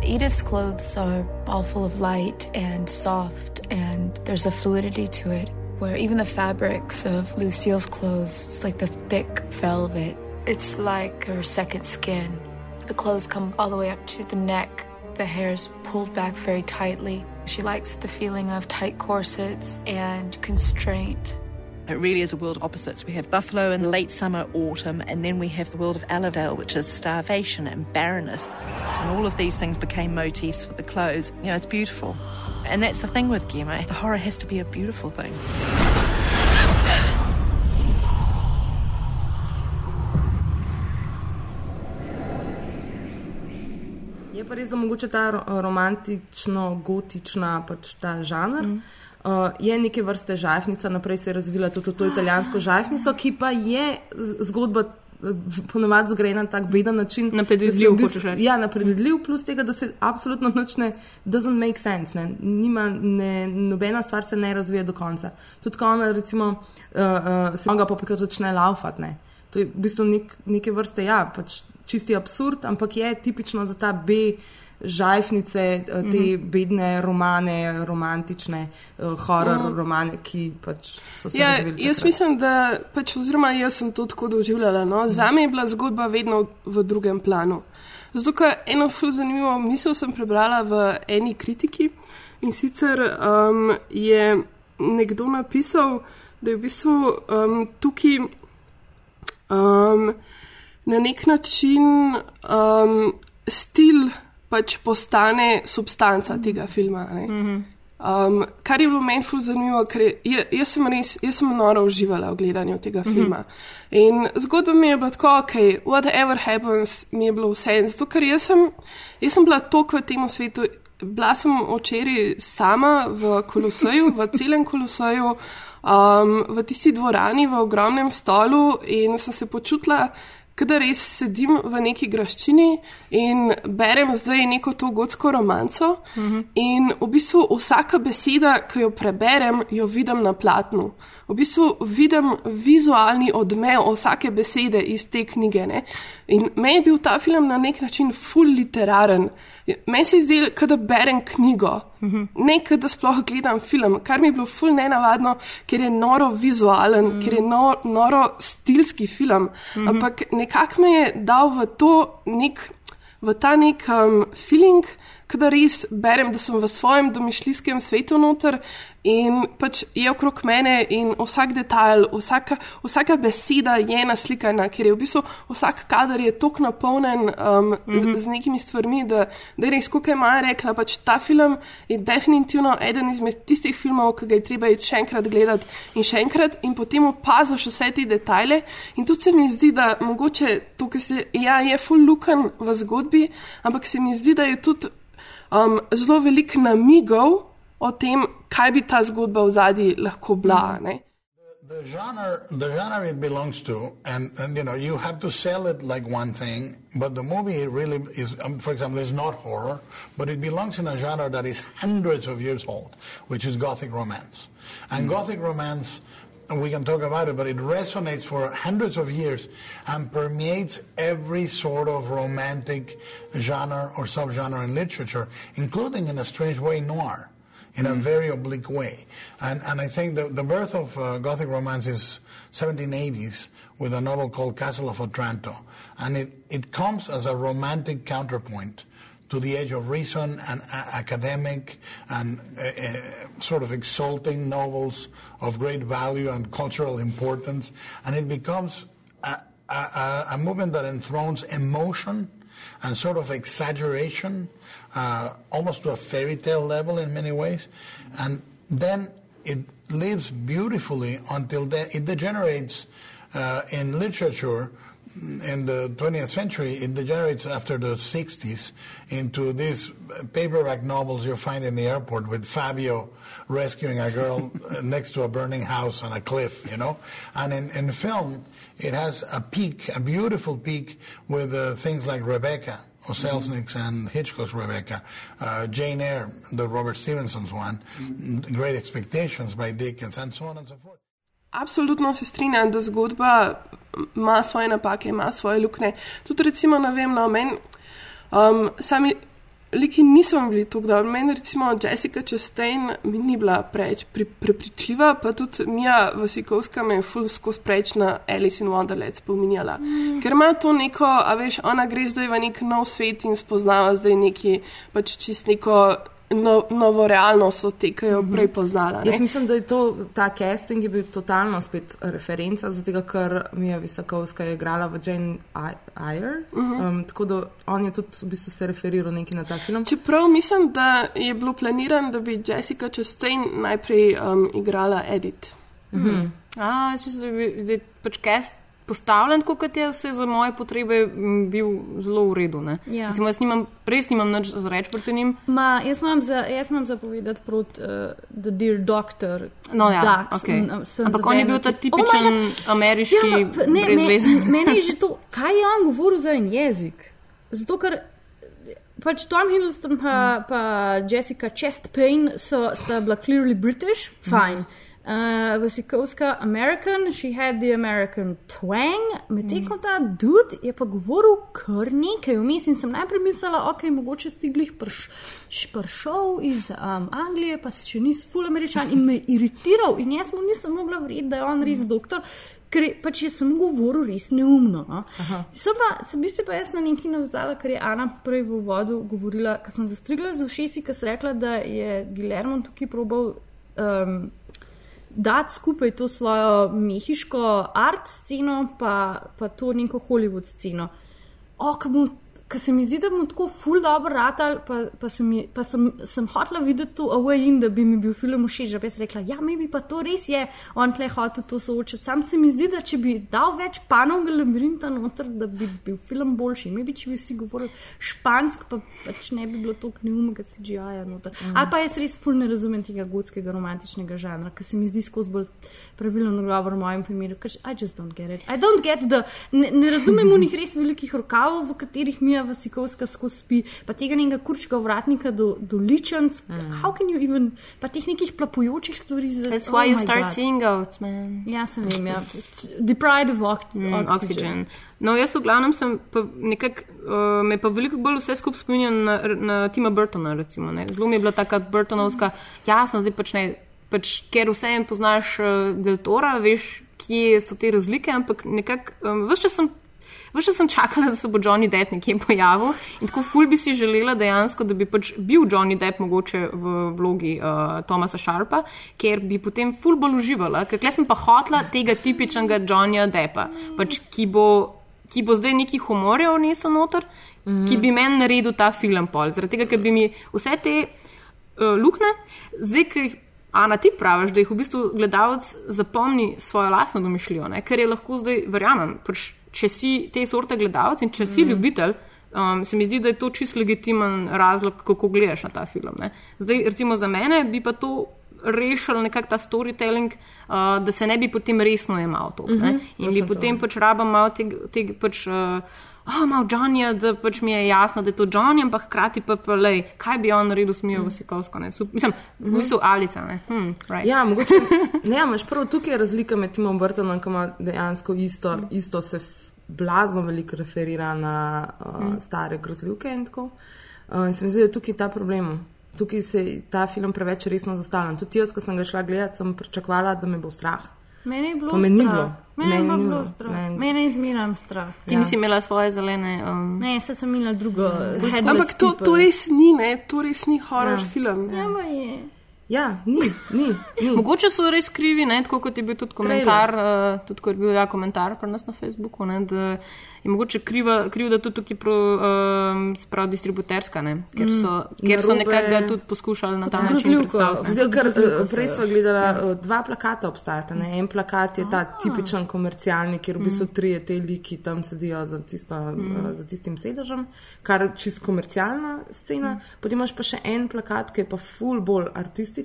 Edith's clothes are all full of light and soft, and there's a fluidity to it. Where even the fabrics of Lucille's clothes, it's like the thick velvet. It's like her second skin. The clothes come all the way up to the neck. The hair's pulled back very tightly. She likes the feeling of tight corsets and constraint. It really is a world of opposites. We have Buffalo in late summer, autumn, and then we have the world of Allerdale, which is starvation and barrenness. And all of these things became motifs for the clothes. You know, it's beautiful. And that's the thing with Gemma. The horror has to be a beautiful thing. Pa res, da mogoče ta ro- romantično-gotična pač ta žanr. Mm. Uh, je neke vrste žajfnica, naprej se je razvila tudi to italijansko žajfnico, ki pa je zgodba ponovadi zgrajena na tak beden način. Na predvidljiv, da se v hočeš reči. Ja, na predvidljiv, plus tega, da se absolutno nič ne, doesn't make sense. Ne. Nima, ne, nobena stvar se ne razvija do konca. Tudi ko ona, recimo, uh, uh, se ga pa pokaj začne laufati. Ne. To je v bistvu nek, neke vrste, ja, pač čisti absurd, ampak je tipično za ta B. Žajfnice, eh, te Mhm. bedne romane, romantične, uh, horor Mhm. romane, ki pač so se Ja, razvili. jaz takrat. mislim, da pač, oziroma jaz sem to tako doživljala. No. Za me je bila zgodba vedno v drugem planu. Zato, ker eno zelo zanimivo misel sem prebrala v eni kritiki in sicer um, je nekdo napisal, da je v bistvu um, tukaj um, na nek način um, stil pač postane substanca tega filma. ne. Um, kar je bilo meni ful zanimivo, ker je, jaz sem res, jaz sem noro uživala v gledanju tega Mhm. filma. In zgodba mi je bila tako, ok, whatever happens, mi je bilo vse. Zato, ker jaz sem, jaz sem bila toliko v tem svetu, bila sem včeraj sama v koloseju, v celem koloseju, um, v tisti dvorani, v ogromnem stolu in sem se počutila. Kada res sedim v neki graščini in berem zdaj neko to gotsko romanco, mm -hmm. in v bistvu vsaka beseda, ki jo preberem, jo vidim na platnu. V bistvu vidim vizualni odmev vsake besede iz te knjige. Ne? In meni je bil ta film na nek način full literaren. Meni se je zdelo, da berem knjigo, mm -hmm. ne kot da sploh gledam film, kar mi je bilo full nenavadno, ker je noro vizualen, mm -hmm. ker je no, noro stilski film. Mm -hmm. Ampak nekako me je dal v to nek, v ta nek um, feeling, da res berem, da sem v svojem domišljijskem svetu noter in pač je okrog mene in vsak detajl, vsaka, vsaka beseda je naslikana, ker je v bistvu vsak kader je tako napolnjen um, mm -hmm. z, z nekimi stvarmi, da, da je res, kot je Maja rekla, pač ta film je definitivno eden izmed tistih filmov, ki ga je treba še enkrat gledati in še enkrat in potem opaziš vse te detajle. In tudi se mi zdi, da mogoče to, kar se ja, je full luken v zgodbi, ampak se mi zdi, da je tudi um, zelo veliko namigov o tem, kaj bi ta zgodba v zadnji lahko bila. Ne? The genre, the genre it belongs to, and, and you know, you have to sell it like one thing, but the movie really is, um, for example, is not horror, but it belongs in a genre that is hundreds of years old, which is Gothic romance. And Gothic romance we can talk about it, but it resonates for hundreds of years and permeates every sort of romantic genre or subgenre in literature, including in a strange way noir, in a very oblique way. And, and I think the, the birth of uh, Gothic romance is 1780s with a novel called Castle of Otranto. And it, it comes as a romantic counterpoint to the age of reason and uh, academic and uh, uh, sort of exalting novels of great value and cultural importance. And it becomes a, a, a movement that enthrones emotion and sort of exaggeration, uh, almost to a fairy tale level in many ways. And then it lives beautifully until it degenerates uh, in literature in the 20th century, it degenerates after the 60s into these paperback novels you find in the airport with Fabio rescuing a girl next to a burning house on a cliff, you know. And in, in film, it has a peak, a beautiful peak with uh, things like Rebecca, Selznick's and Hitchcock's Rebecca, uh, Jane Eyre, the Robert Stevenson's one, Great Expectations by Dickens, and so on and so forth. Absolutno se strinjam, da zgodba ima svoje napake, ima svoje luknje. Tudi, recimo, ne vem, no, meni um, sami liki niso bili tako dobri. Meni, recimo, Jessica Chastain mi ni bila preveč pri, prepričljiva, pa tudi Mija Vasikovska me je fulsko spreč na Alice in Wonderland spominjala. Mm. Ker ima to neko, a veš, ona gre zdaj v nek nov svet in spoznava zdaj neki, pač čist neko. No, novo realnost so te, ki jo prej poznala. Ne? Jaz mislim, da je to, ta casting je bil totalno spet referenca, zato ker Mija Visakovska je igrala v Jane Eyre. Uh -huh. um, tako da on je tudi v bistvu se referiral neki na ta film. Čeprav mislim, da je bilo planirano, da bi Jessica Chastain najprej um, igrala Edith. Uh -huh. A, jaz mislim, da bi da je pač cast postavljen, kot je vse za moje potrebe, bil zelo v redu. Ja. Recimo, jaz nimam, res nimam nič reči proti njim. Ma, jaz imam za, za povedati proti uh, The Dear Doctor. No, ja, Ducks, okay. Ampak on je bil ta tipičen oh ameriški ja, ma, ne, brezvezen. Me, meni je že to, kaj je on govoril za en jezik. Zato, ker pač Tom Hiddleston pa, mm. pa Jessica Chastain so, sta bila clearly British, fine. Mm. Uh, Vasikovska American, she had the American twang, medtem ko ta dude je pa govoril kar nekaj vmes in sem najprej mislila, ok, mogoče stiglih pršov iz um, Anglije, pa se še nisi full američan in me iritiral in jaz mu nisem mogla verjeti, da je on res doktor. Ker pač je sem govoril res neumno. No? Se pa, se bi se pa jaz na neki navzala, ker je Ana prej v vodu govorila, ker sem zastrigla z ušesi, ker sem rekla, da je Gilermo tukaj probal um, dati skupaj to svojo mehiško art sceno, pa, pa to neko Hollywood sceno. O, ker se mi zdi, da bomo tako ful dobro ratal, pa, pa, sem, pa sem, sem hotela videti to away in da bi mi bil film všeč, da bi rekla, ja, mi bi pa to res je, on tle hotel to soočiti. Sam se mi zdi, da če bi dal več panovega labirinta noter, da bi bil film boljši. Mi bi, če bi vsi govorili špansk, pa pač ne bi bilo toliko neumega CGI-ja noter. Mm. Ali pa jaz res ful ne razumem tega gotskega romantičnega žanra, ker se mi zdi skozi bolj pravilno nagovor v mojem primeru, ker I just don't get it. I don't get the, ne, ne razumem unih res velikih rokavov, v katerih mi je Vasikovska skozi spi, pa tega nekega kurčka vratnika do, do ličenc. Mm. Even, pa teh nekih plapujočih stvari. That's why oh you start God. seeing goats, man. Ja, sem vem, ja. Deprived of ox mm, oxygen. oxygen. No, jaz v glavnem sem pa nekak, uh, me pa veliko bolj vse skupaj spominjam na, na Tima Burtona, recimo. Ne. Zelo mi je bila taka Burtonovska, mm. jasno, zdaj pač ne, pač, ker vse en poznaš uh, Deltora, veš, kje so te razlike, ampak nekako, um, vse čas sem Veš, sem čakala, da se bo Johnny Depp nekje pojavil in tako ful bi si želela dejansko, da bi pač bil Johnny Depp mogoče v vlogi uh, Thomasa Sharpa, ker bi potem ful bolj uživala, ker tle sem pa hotla tega tipičnega Johnnyja Deppa, pač, ki, bo, ki bo zdaj neki humorjev niso noter, mm -hmm. ki bi meni naredil ta film pol. Zaradi tega, ker bi mi vse te uh, lukne, zdaj, ki jih. Ana, ti praviš, da jih v bistvu gledalec zapomni svojo lastno domišljijo, ne? ker je lahko zdaj, verjamem, pač če si te sorte gledalec in če si mm. ljubitelj, um, se mi zdi, da je to čist legitimen razlog, kako gledaš na ta film. Ne. Zdaj, recimo za mene, bi pa to rešil nekako ta storytelling, uh, da se ne bi potem resno imel to. Mm -hmm, in bi potem to. pač rabam malo tega, teg, pač, uh, oh, malo Johnnyja, da pač mi je jasno, da je to Johnny, ampak hkrati pa, pa lej, kaj bi on naredil s Mijo Vasikovsko. ne. Sup- Mislim, v bistvu Alica. Ne? Hm, right. Ja, mogoče. Ne, ja, imaš prav tukaj je razlika med Timom Burtonom, ki ima dejansko isto, isto se blazno veliko referira na uh, Mm. stare grozljivke in tako. Uh, in se mi zdi, da je tukaj ta problem. Tukaj se je ta film preveč resno zastavljen. Tudi jaz, ko sem ga šla gledati, sem pričakovala, da me bo strah. Meni je bilo Pa me ni strah. bilo. Meni je Meni pa ni bilo bilo. strah. Meni- Mene je zmeram strah. Ti nisi imela svoje zelene. Um... Ne, se sem imela drugo. Ampak to, to res ni, ne? to res ni horor Ja. film. Ja, ma je. Ja, ni, ni. ni. Mogoče so res krivi, ne, tako kot je bil tudi komentar, uh, tudi kot je bil ja, komentar pri nas na Facebooku, ne, da je mogoče kriva, kriv, da tudi tukaj pro, um, sprav distributerska, ne, ker so, Mm. ker so nekako tudi poskušali na ta način grozljivko. predstaviti. Zdaj, ker, grozljivko eh, so- prej smo gledali, ja. dva plakata obstajata. Ne? En plakat je ta tipičen komercialni, kjer v bistvu trije te liki tam sedijo za, tisto, Mm. eh, za tistim sedežem, kar je čist komercialna scena. Mm. Potem imaš pa še en plakat, ki je pa ful bolj artističen.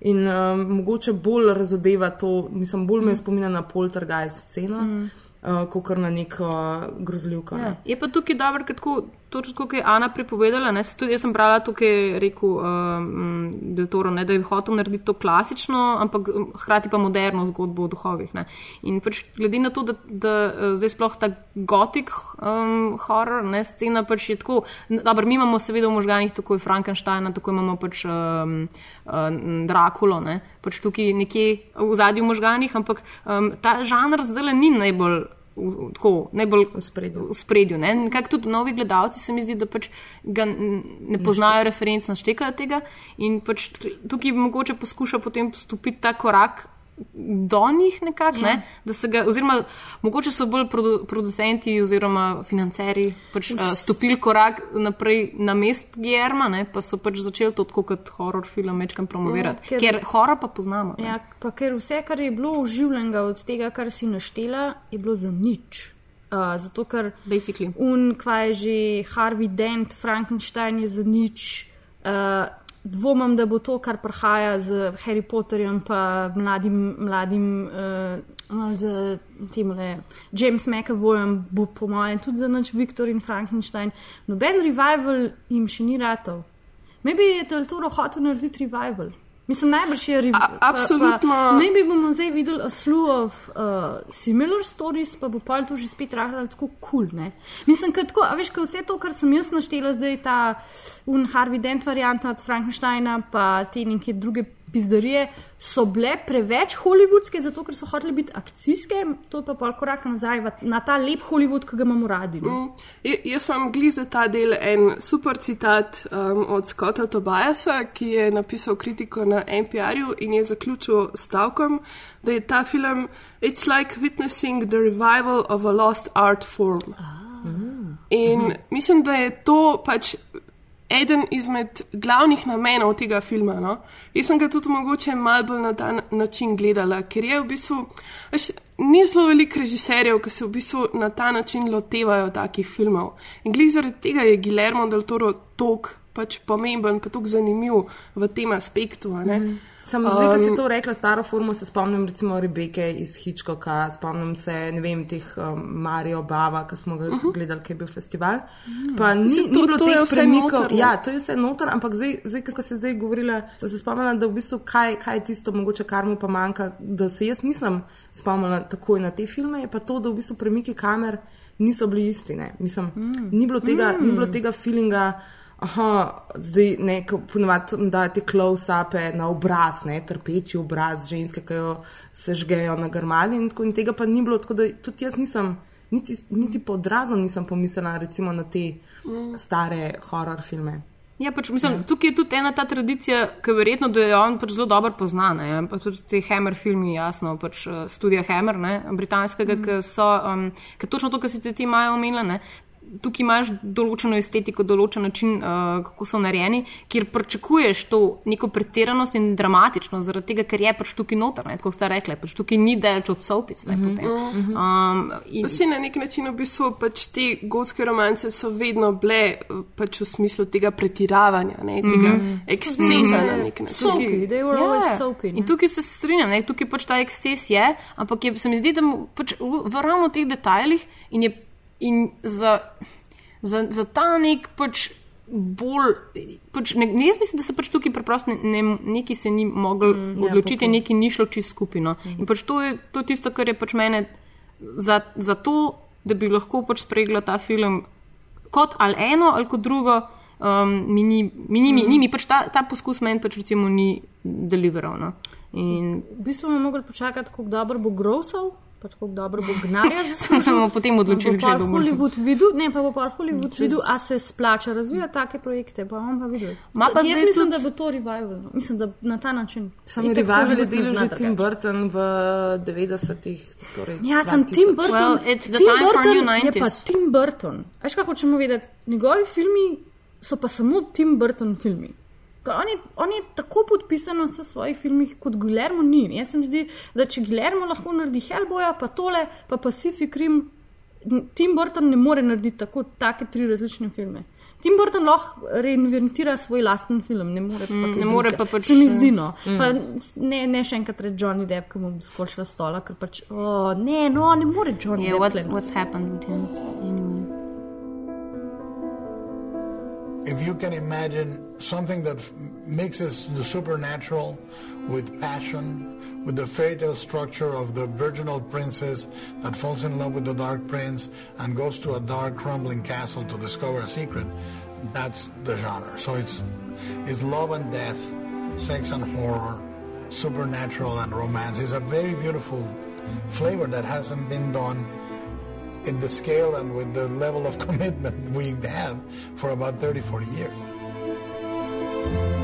In um, mogoče bolj razodeva to, mislim, bolj me spominja na poltergeist sceno, mm. uh, kot na neko grozljivko. Ja. Ne? Je pa tukaj dobro, ker tako, točno kot je Ana prepovedala. Ne, se tudi, jaz sem brala tukaj, rekel um, Del Toro, ne, da je hotel narediti to klasično, ampak um, hkrati pa moderno zgodbo o duhovih. Ne. In pač glede na to, da, da uh, zdaj sploh ta gotik um, horror, ne, scena pač je tako. Dobro, mi imamo seveda v možganjih tako je Frankensteina, tako imamo pač um, um, Drakulo, ne, pač tukaj nekje v zadnjih možganjih, ampak um, ta žanr zdaj ni najbolj v, tako, najbolj v spredju. V spredju ne? Nekako tudi novi gledalci se mi zdi, da pač ga ne poznajo referenc, naštekajo tega in pač tukaj mogoče poskuša potem stopiti ta korak do njih nekako, Ja. ne? da se ga, oziroma mogoče so bolj produ, producenti oziroma financeri pač, uh, stopili korak naprej na mest Germa, ne? pa so pač začeli to tako kot horror film večkrat promovirati, Ja, ker- ker, horror pa poznamo. ne. Ja, pa ker vse, kar je bilo uživljenega od tega, kar si naštela, je bilo za nič. Uh, zato, ker Basically. un, kva je že Harvey Dent, Frankenstein je za nič. Uh, dvomim, da bo to, kar prihaja z Harry Potterjem, pa mladim, mladim uh, z tem le James McAvoyem, bo po mojem tudi za nič Viktor in Frankenstein. Noben revival jim še ni ratov. Maybe je Del Toro hotel narediti revival. Mislim, najbrž je revival. absolutno. Maybe bomo zdaj videli a slew of uh, similar stories, pa bo pa to že spet rahlo tako kul. Cool, Mislim, da tako, a veš, ko vse to, kar sem jaz naštela, zdaj ta un Harvey Dent varianta od Frankensteina, pa te neke druge pizdarije, so bile preveč hollywoodske, zato ker so hotele biti akcijske, to je pa pol korak nazaj na ta lep Hollywood, ki ga imamo radi. Mm. Jaz vam gli za ta del en super citat um, od Scotta Tobiasa, ki je napisal kritiko na NPR-ju in je zaključil stavkom, da je ta film It's like witnessing the revival of a lost art form. In mislim, da je to pač eden izmed glavnih namenov tega filma. No? Jaz sem ga tudi mogoče malo bolj na ta na- način gledala, ker je v bistvu, veš, ni zelo veliko režiserjev, ki se v bistvu na ta način lotevajo takih filmov. In glede zaradi tega je Guillermo del Toro tok pač pomemben, pa tako zanimiv v tem aspektu. a Samo zdaj, ko si Um, to rekla, staro formo, se spomnim recimo Rebeke iz Hitchcocka, spomnim se, ne vem, teh um, Mario Bava, ki smo ga uh Mhm. -huh. gledali, ki je bil festival. Pa ni, Mislim, to- ni bilo to teh premikov. noter, ne? Ja, to je vse noter, ampak zdaj, zdaj ko si zdaj govorila, sem se spomnila, da v bistvu kaj, kaj je tisto, mogoče kar mu pa manjka, da se jaz nisem spomnila takoj na te filme, je pa to, da v bistvu premiki kamer niso bili isti. Ne? Mislim, mm. ni, bilo tega, mm. ni bilo tega feelinga. Aha, zdaj neko ponovadi dajete close-upe na obraz, ne, trpeči obraz ženske, ki jo sežgejo na grmadi in, tako, in tega pa ni bilo, tako da tudi jaz nisem, niti, niti podrazno nisem pomislila recimo na te Mm. stare horror filme. Ja, pač, mislim, tukaj je tudi ena ta tradicija, ki verjetno, da jo on pač zelo dobro pozna. Ne? Pa tudi te Hammer filmi, jasno, pač uh, studija Hammer, ne? britanskega, mm. ki so, um, ki točno to, kar si ti imajo omenila. Ne? Tukaj imaš določeno estetiko, določen način, uh, kako so narejeni, kjer pričakuješ to neko pretiranost in dramatičnost, zaradi tega, ker je pač tukaj noter, ne? tako ste rekli, pač tukaj ni delč od sopic. Ne, potem. Mhm. um, in, Pa si na nek način v bistvu pač te gotske romance so vedno bile pač v smislu tega pretiravanja, ne, tega mm Mhm. -hmm. ekscesa na nek način. Soapy, they were always soapy, ne. In tukaj se strinjam, ne? tukaj pač ta eksces je, ampak je, se mi zdi, da pač v, v ravno teh detajlih in je. In za, za, za ta nek pač bolj. Pač ne, ne, jaz mislim, da se pač tukaj preprosto ne, ne, neki se ni mogel mm, ja, odločiti, pokoj. neki ni šlo čist skupino. Mm. In pač to je to je tisto, kar je pač mene za, za to, da bi lahko pač spregla ta film kot ali eno ali kot drugo. Um, mi ni, mi, ni, Mhm. ni, mi pač ta, ta poskus meni pač recimo ni deliveral. No. In V bistvu bomo mogli počakati, kako dobro bo grosal, pač kako dobro bo gnarja Se bomo potem odločili, če bo bomo- Hollywood videl, ne pa bo pa Hollywood Čez- videl, a se splača razvijati take projekte, pa bomo pa videli. Ma pa Jaz mislim, tudi- da bo to revival. No. Mislim, da na ta način. Sam revival je delal že Tim. Burton v 90-ih. Torej Ja, sem 2000. Tim Burton. Well, it's the Tim time for Burton new je pa 90s. Tim Burton. Veš, kaj hočemo vedeti? Njegovi filmi so pa samo Tim Burton filmi. Ker On je, on je tako podpisan v vseh svojih filmih, kot Guillermo ni. Jaz se mi zdi, da če Guillermo lahko naredi Hellboya, pa tole, pa Pacific Rim, Tim Burton ne more narediti tako take tri različne filme. Tim Burton lahko reinventira svoj lasten film, ne more pa, Mm, ne more pa pač, Se mi zdi, no. mm. Pa ne, ne še enkrat reči Johnny Depp, ki bom skočila s stola, ker pač, oh, ne, no, ne more Johnny Yeah, Depp. what's, tule, no. what's happened with him? Anyway. If you can imagine something that mixes the supernatural with passion, with the fairy tale structure of the virginal princess that falls in love with the dark prince and goes to a dark, crumbling castle to discover a secret, that's the genre. So it's, it's love and death, sex and horror, supernatural and romance. It's a very beautiful flavor that hasn't been done in the scale and with the level of commitment we have for about 30, 40 years.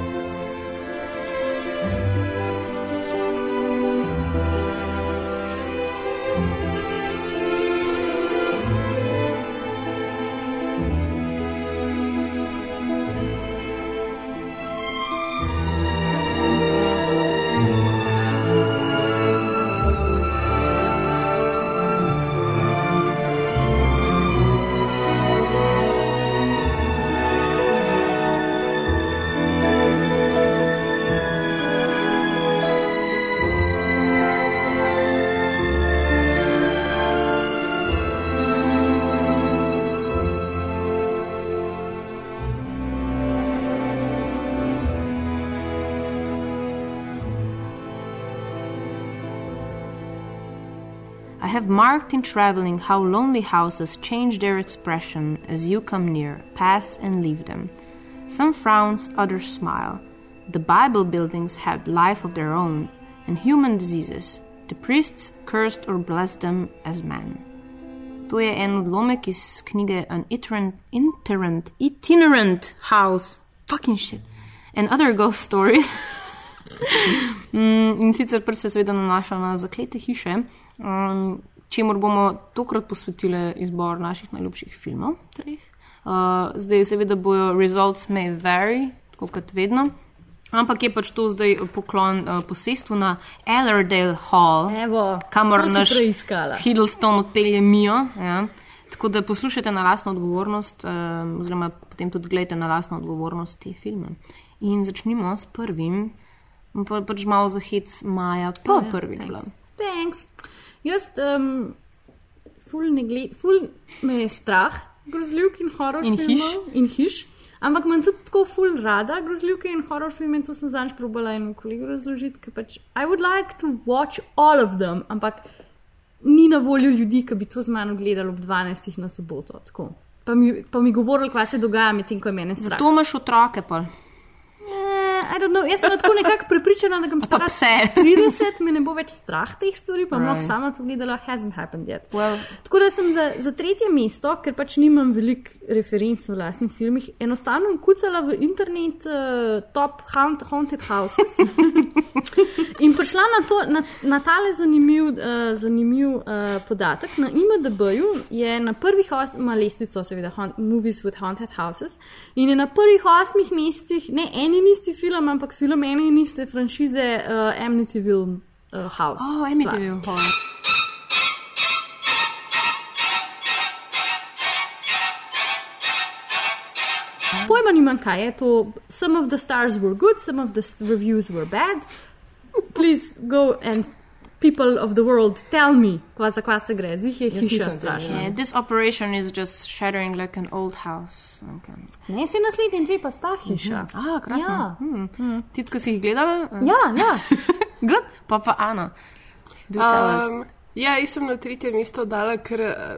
Marked in traveling how lonely houses change their expression as you come near, pass, and leave them. Some frowns, others smile. The Bible buildings had life of their own, and human diseases. The priests cursed or blessed them as men. To je en odlomek iz knjige An Iterant, iterant, Itinerant House, fucking shit, and other ghost stories. Mm, in sicer prvi se seveda nanaša na zaklete hiše, um, čemur bomo tokrat posvetili izbor naših najljubših filmov. Treh. Uh, zdaj, seveda, bojo results may vary, tako kot vedno. Ampak je pač to zdaj poklon uh, posestvu na Allerdale Hall, Evo, kamor naš. Hiddleston odpelje Mijo. Ja. Tako da poslušajte na lastno odgovornost, um, oziroma potem tudi gledajte na lastno odgovornost te filme. In začnimo s prvim, pa, pač malo za hec Maja, pa Ja, prvi thanks. Thanks. Jaz, um, ful, gled, ful me je strah grozljivk in horor In filmov in hiš. Ampak imam tudi tako ful rada grozljivke in horor filme to sem zanj probala in kolegu razložiti, ker pač I would like to watch all of them, ampak ni na voljo ljudi, ki bi to z mano gledali ob 12. na soboto. Tako. Pa mi, pa mi govorili, kaj se dogaja medtem, ko je mene strah. Zato imaš otroke, pa. I don't know, jaz sem tako nekako prepričana, da bom stara pse. 30, me ne bo več strah teh stvari, pa Right. lahko sama to gledala, hasn't happened yet. Well, Tako da sem za, za tretje mesto, ker pač nimam veliko referenc v lastnih filmih, enostavno kucala v internet uh, top haunt, haunted houses in prišla na, to, na, na tale zanimiv, uh, zanimiv uh, podatek. Na IMDB-ju je na prvih osmih, lestvico, seveda, haunt, Movies with Haunted Houses, in je na prvih osmih mestih ne en in isti film, ampak film ene in iste franšize uh, Amityville uh, House. oh. Amityville Hall. Pojma nimam, kaj je to. Some of the stars were good, some of the reviews were bad. Please go and people of the world, tell me, kva za kva se gre. Zih je hiša strašna. Yeah, this operation is just shattering like an old house. Okay. Ne, si naslednji dve pa sta hiša. Ah, krasno. Ja. Hmm. Ti, ki si jih gledala? Ja, ja. Good. Pa pa Ana. Do tell us. Um, ja, jaz sem na tretje mesto dala kar eh,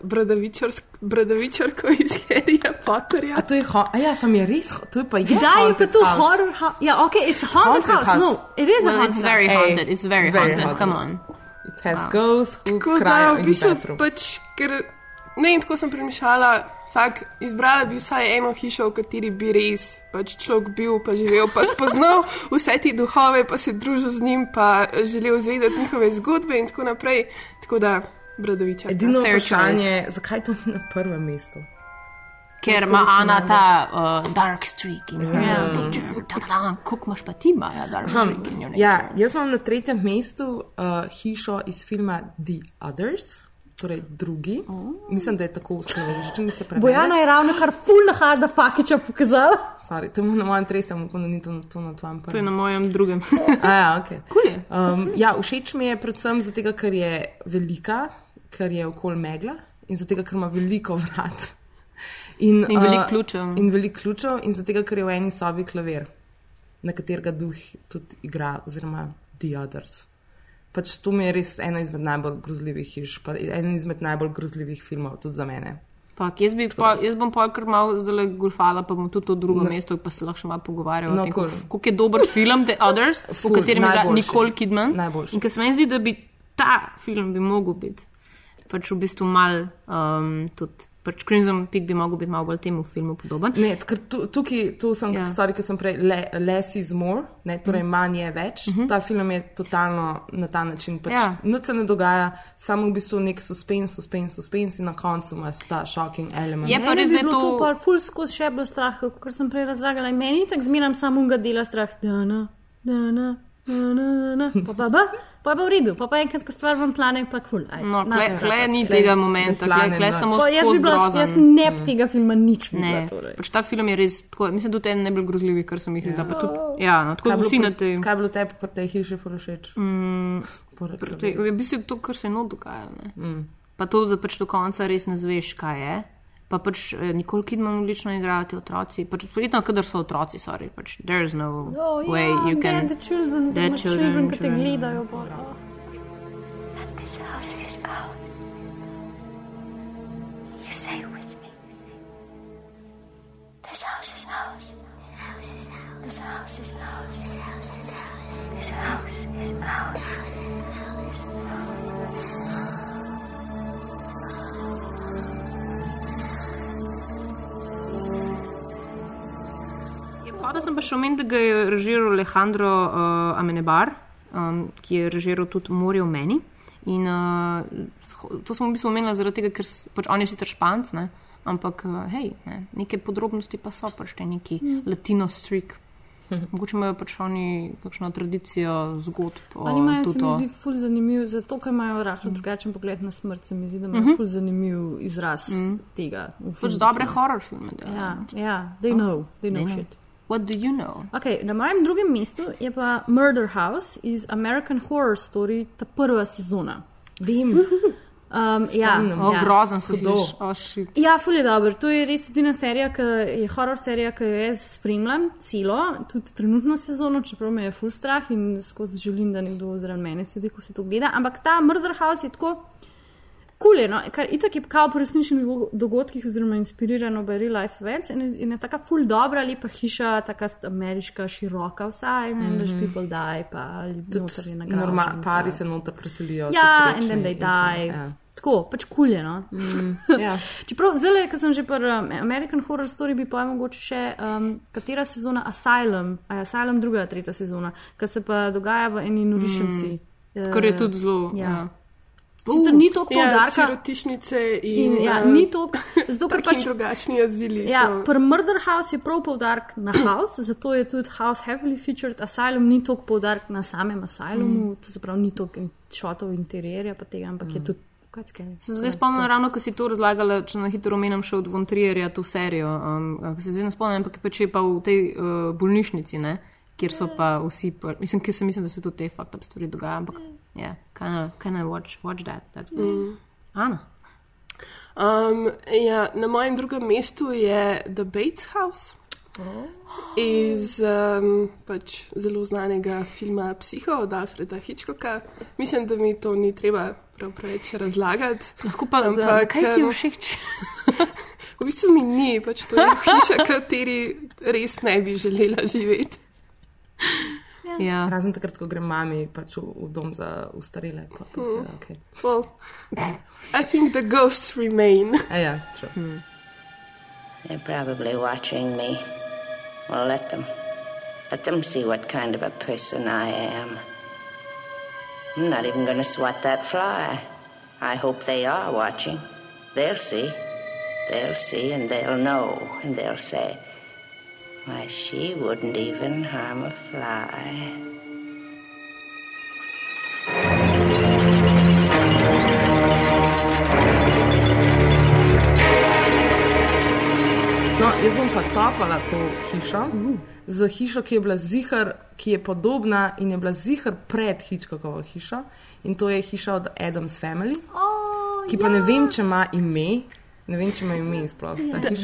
bradavičarko iz Harryja Potterja. A to je, a ja, sem je res, to je pa je. Kdaj je pa haunted to house. horror house? Ja, ok, it's a haunted, Haunted house. house. No, it is a Well, haunted it's very house. haunted. It's very, very haunted. haunted. Come on. Has ghosts who Tako cry da, v bistvu pač, ker, ne, in tako sem premišljala, fakt, izbrala bi vsaj eno hišo, v kateri bi res pač človek bil, pa živel, pa spoznal vse te duhove, pa se družil z njim, pa želel zvedeti njihove zgodbe in tako naprej. Tako da, bradaviča. Edino vprašanje je, zakaj to ni na prvem mestu? Ker ima Ana ta uh, dark streak in her Ja. nature. Koliko imaš pa ti, Maja, dark Aha, streak in your nature? ja, jaz imam na tretjem mestu uh, hišo iz filma The Others, torej drugi. Mislim, da je tako v slovenščini se. Bojana je ravno kar full na harda fakiča pokazala. Sorry, to je na mojem tretjem, upam, da ni to, to na tvojem To je na mojem drugem. A, ja, okay. Cool je. um, ja, všeč mi je predvsem zato, ker je velika, ker je okol megla in zato, ker ima veliko vrat. In, In veliko ključev. In veliko ključev, in zato, ker je v eni sobi klavir, na katerega duh tudi igra, oziroma The Others. Pač to mi je res ena izmed najbolj grozljivih hiš, pa en izmed najbolj grozljivih filmov tudi za mene. Fak, jaz, bi pa, jaz bom pa kar mal zdaj golfala, pa bom tudi to drugo No. mesto, pa se lahko še malo pogovarjala. No, o tem, cool. kako- je dober film The Others, v Ful, katerem igra. Nicole Kidman. Najboljši. In ker se meni zdi, da bi ta film bi mogel biti pač v bistvu mal um, tudi. Pač Crimson Peak bi mogel biti malo bolj temu filmu podoben. Ne, ker tu, tukaj, tu sem, Ja. sorry, ker sem prej, le, less is more, ne, torej manj je več. Mhm. Ta film je totalno na ta način. Pač Ja. Nič se ne dogaja, samo v bistvu nek suspens, suspens, suspens in na koncu imaš ta shocking element. Je pa res, da je to- to pa ful skozi še bolj strah, kot sem prej razlagala. In meni tako zmeram samo unga dela strah. Dana, dana, dana, dana. Pa pa pa, pa je pa v redu, pa pa enkrat, ko stvar vam plane, pa kul. Aj, No, kle, kle ni Tle- tega momenta, plane kle, kle samo Pa jaz bi bila, grozen. jaz ne bi tega filma nič Ne, videla. Torej. pač ta film je res, tako, mislim, tudi en najbolj grozljivih, kar sem jih videla. pa Tudi, ja, no, tako Kaj je bilo vsi na pri- tej. Kaj je bilo tebi pri tej hiši ful všeč? Mm, v bistvu to, kar se je not dogajalo. ne. Mm. Pa to, da pač do konca res ne zveš, kaj je. Pa pač eh, nikoli Kidman odlično igrajo ti otroci. Pač spletno, kadar so otroci, sorry. Pač there's no Oh, way ja, you can. dead children, Dead dead children, ki te children. gledajo. Pa. And this house is ours. You say it with me. This house is ours. This house is ours. This house is ours. This house is ours. This house is ours. Hoda sem pa še omeniti, da ga je režiral Alejandro uh, Amenebar, um, ki je režiral tudi Morje v meni. In uh, to sem v bistvu omenila zaradi tega, ker pač on je sicer španc, ne? ampak uh, hej, ne? neke podrobnosti pa so pač te neki mm. latino streak. Mogoče imajo pač oni kakšno tradicijo zgodb. Oni imajo, se tudi mi zdi, ful zanimiv, zato ker imajo rahlo drugačen pogled na smrt, se mi zdi, da imajo Mhm. ful zanimiv izraz tega. v Pač dobre horror filme. delajo. Ja, ja, they know, they know They know. shit. What do you know? Okay, na mojem drugem mestu je pa Murder House iz American Horror Story, ta prva sezona. Vem. Um, ja, Spomnim. O, ja. grozen se Hudo. zdiš. O, shit. Ja, ful je dobro. To je res edina serija, ki je horror serija, ki jo jaz spremljam celo, tudi trenutno sezono, čeprav me je ful strah in skozi želim, da nekdo zraven mene sedi, ko se to gleda. Ampak ta Murder House je tako kul, cool, no? kar itak je kao po resničnih dogo- dogodkih oziroma inspirirano by real life events in, je- in je taka ful dobra, lepa hiša, taka st- ameriška, široka vsa, in mm -hmm. people die, pa noter je nagrada. Norma, pari se noter preselijo. Ja, and then they in die. Ja. Tako, pač kulje. No? ja. Čeprav zdaj, ko sem že pri um, American Horror Story, bi pa mogoče še, um, katera sezona Asylum, a je Asylum druga, tretja sezona, ki se pa dogaja v eni norišnici. Kar je tudi zelo. Ja. Ja. Sicer ni toliko Ja, poudarka. sirotišnice in, In, ja, eh, ni toliko, zato ker pač. drugačni azili. Ja, so. pri Murder House je prav poudarek na house, zato je tudi house heavily featured, asylum ni toliko poudarek na samem asylumu, mm. to se pravi, ni toliko in šotov interjerja, pa tega, ampak mm. je tudi. Se zdaj spomnim, ravno ko si to razlagala, če na hitro omenim še od Von Trierja to serijo. Um, uh, se zdaj ne spomnim, ampak je pač pa v tej uh, bolnišnici, ne? kjer so pa vsi, pa, mislim, ki se mislim, da se tudi te fakt up stvari dogajajo, ampak yeah, kind of, kind of watch, watch that. That's good. Mm. Ana. Um, ja, na mojem drugem mestu je The Bates House. Iz um, pač zelo znanega filma Psiho od Alfreda Hitchcocka. Mislim, da mi to ni treba prav preveč razlagati. Lahko pa, da, zakaj ti je všeč? v bistvu mi ni, pač to je hiša, kateri res ne bi želela živeti. Ja. Razen takrat, ko grem mami pač v, v dom za ustarele. Pa, pa se, Mm. okay. Well, I think the ghosts remain. A ja, true. Hmm. They're probably watching me. Well, let them. Let them see what kind of a person I am. I'm not even going to swat that fly. I hope they are watching. They'll see. They'll see and they'll know and they'll say, why, she wouldn't even harm a fly. No, jaz bom pa topala to hišo z hišo, ki je bila zihar, ki je podobna in je bila zihar pred Hitchcockovo hišo. In to je hiša od Adams Family, oh, ki pa ja. ne vem, če ima ime. Ne vem, če ima ime sploh.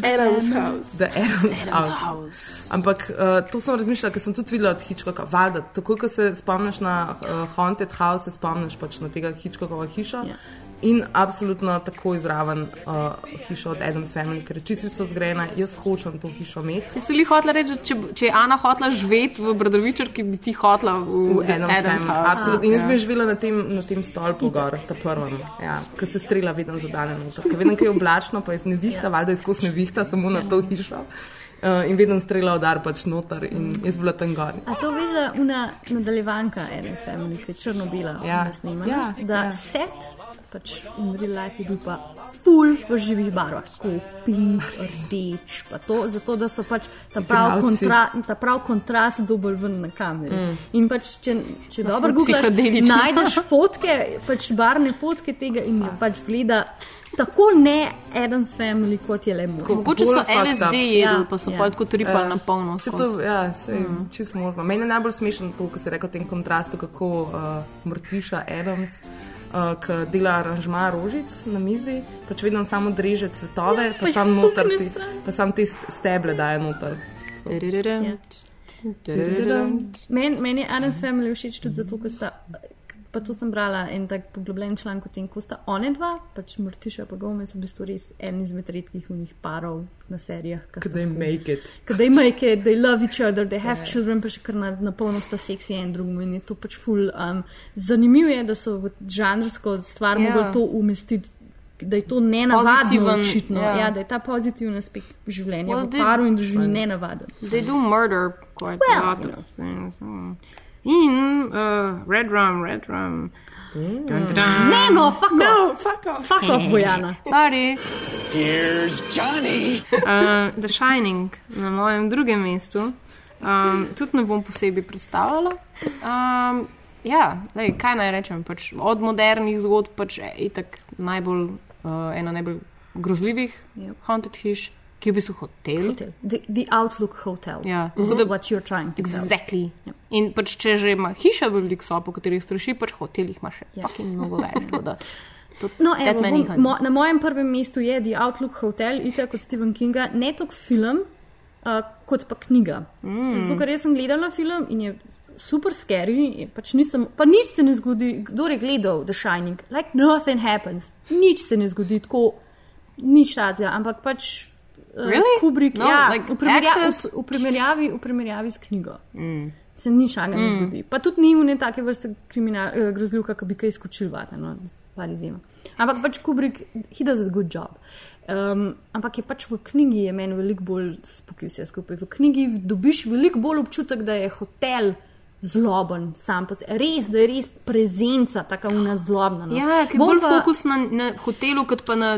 Adams House. The Adams, House. House. Ampak uh, to sem razmišljala, ker sem tudi videla od Hitchcocka. Valjda, takoj, ko se spomniš na uh, Haunted House, se spomniš pač na tega Hitchcockova hiša. Ja. In absolutno takoj zraven uh, hišo od Adams Family, ker je čisto zgrajena. Jaz hočem to hišo imeti. Ti si li hotela reči, če, če je Ana hotela živeti v Brdovičarki, bi ti hotela v, V Adam's stanu. House. Absolutno. In jaz Ja. bi živela na tem, na tem stolpu gor, ta prvem, ja, ki se strela vedno za dan. Ker vedno, ko je oblačno, pa je nevihta, valjda je skozi nevihta, samo na to hišo. Uh, in vedno strela udar pač noter in jaz bila tam gor. A to veš, da una nadaljevanka Adams Family, ki je črno-bela, Ja. Ja, da ja. set, pač in real life je bil pa full v živih barvah, tako pink, rdeč, pa to, zato da so pač ta prav, kontra, ta prav kontrast dobil ven na kameri. Mm. In pač, če, če Lahko dobro googlaš, najdeš fotke, pač barvne fotke tega in je pač zgleda tako ne Adams Family, kot je le možno. Mogoče so LSD up. jedli, Ja, pa so ja. pa tako tripali Ja. na polno. Se skozi. to, ja, se je Mm. čisto možno. Meni je najbolj smešen to, ko se reka v tem kontrastu, kako uh, mrtiša Adams. Uh, Ki dela aranžma rožic na mizi, pač vedno samo dreže cvetove, Ja, pa pa sam noter, ti, pa sam te st- steble daje noter. Ja. Meni men je Adams Family všeč tudi zato, ker sta, pa to sem brala en tak poglobljen članek o tem, ko sta one dva, pač Mortiša pa Gomez, v bistvu res en izmed redkih unih parov na serijah. ki sta Kad they tako- make it. They make it, they love each other, they have children, pa še kar na, na polno sta seksi en drugemu in je to pač ful. Um, zanimivo je, da so v žanrsko stvar Ja. yeah. mogli to umestiti. Da je to nenavadno, očitno. ja. Ja, da je ta pozitiven aspekt življenja Well, v they- paru in družini nenavaden. They do murder quite Well, a lot you of things. Mm. In uh, Red Rum, Red Rum. Dun, dun, dun. Ne, no, fuck No, off. fuck off. Fuck off, Bojana. Sorry. Here's Johnny. Uh, The Shining na mojem drugem mestu. Um, tudi ne bom posebej predstavljala. Um, ja, lej, kaj naj rečem? Pač od modernih zgodb pač je itak najbolj, uh, ena najbolj grozljivih Yep. haunted hiš, ki je v bistvu hotel. Hotel. The, the Outlook Hotel. Ja. Tako da- what you're trying to. Exactly. In pač, če že ima hiša veliko sob, po katerih straši, pač hotel jih ima še Ja. fucking mnogo več. da to- No, evo, bom, mo, na mojem prvem mestu je The Outlook Hotel, itak kot Stephen Kinga, ne toliko film, uh, kot pa knjiga. Mm. Zato, ker jaz sem gledala film in je super scary, pač nisem, pa nič se ne zgodi. Kdo je gledal The Shining? Like nothing happens, nič se ne zgodi, tako nič tazga, ampak pač. Uh, Really? Kubrick, No, ja, like v, primerja, access? v, v, primerjavi, v primerjavi s knjigo. Mm. Se nič aga ne Mm. zgodi. Pa tudi ni v ne take vrste kriminal, eh, grozljivka, ki bi kaj izkočil vate, no, z par izjema. Ampak pač Kubrick, he does a good job. Um, ampak je pač v knjigi je meni veliko bolj spokoj vse skupaj. V knjigi dobiš veliko bolj občutek, da je hotel zloben sam po sebi. Res, da je res prezenca, tako una zlobna. No. Ja, ki je bolj fokus na, na hotelu, kot pa na.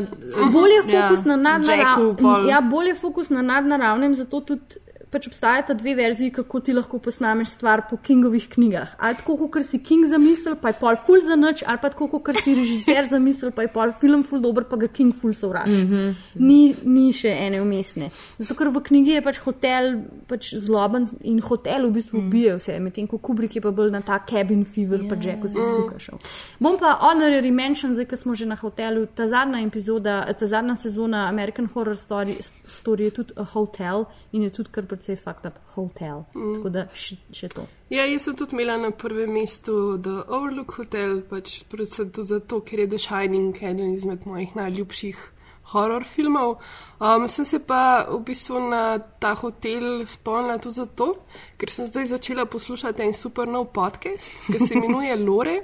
Bolj je ja, fokus na Jacku, nadnaravnem. Ja, bolj je fokus na nadnaravnem, zato tudi pač obstajata dve verziji, kako ti lahko posnameš stvar po Kingovih knjigah. Ali tako, kot si King zamislil, pa je pol ful za noč, ali pa tako, kot si režiser zamislil, pa je pol film ful dober, pa ga King ful sovraži. Mm -hmm. ni, ni še ene umestne. Zato, ker v knjigi je pač hotel pač zloben in hotel v bistvu ubije vse, medtem ko Kubrick je pa bolj na ta cabin fever, yeah. pa že ko si izkukašal. Bom pa honorary mention, zdaj, ko smo že na hotelu, ta zadnja epizoda, ta zadnja sezona American Horror Story, story je tudi a hotel in je tudi kar precej fakt up hotel. Mm. Tako da še, še to. Ja, jaz sem tudi imela na prvem mestu The Overlook Hotel, pač predvsem tudi zato, ker je The Shining eden izmed mojih najljubših horror filmov. Um, sem se pa v bistvu na ta hotel spomnila tudi zato, ker sem zdaj začela poslušati en super nov podcast, ki se imenuje Lore.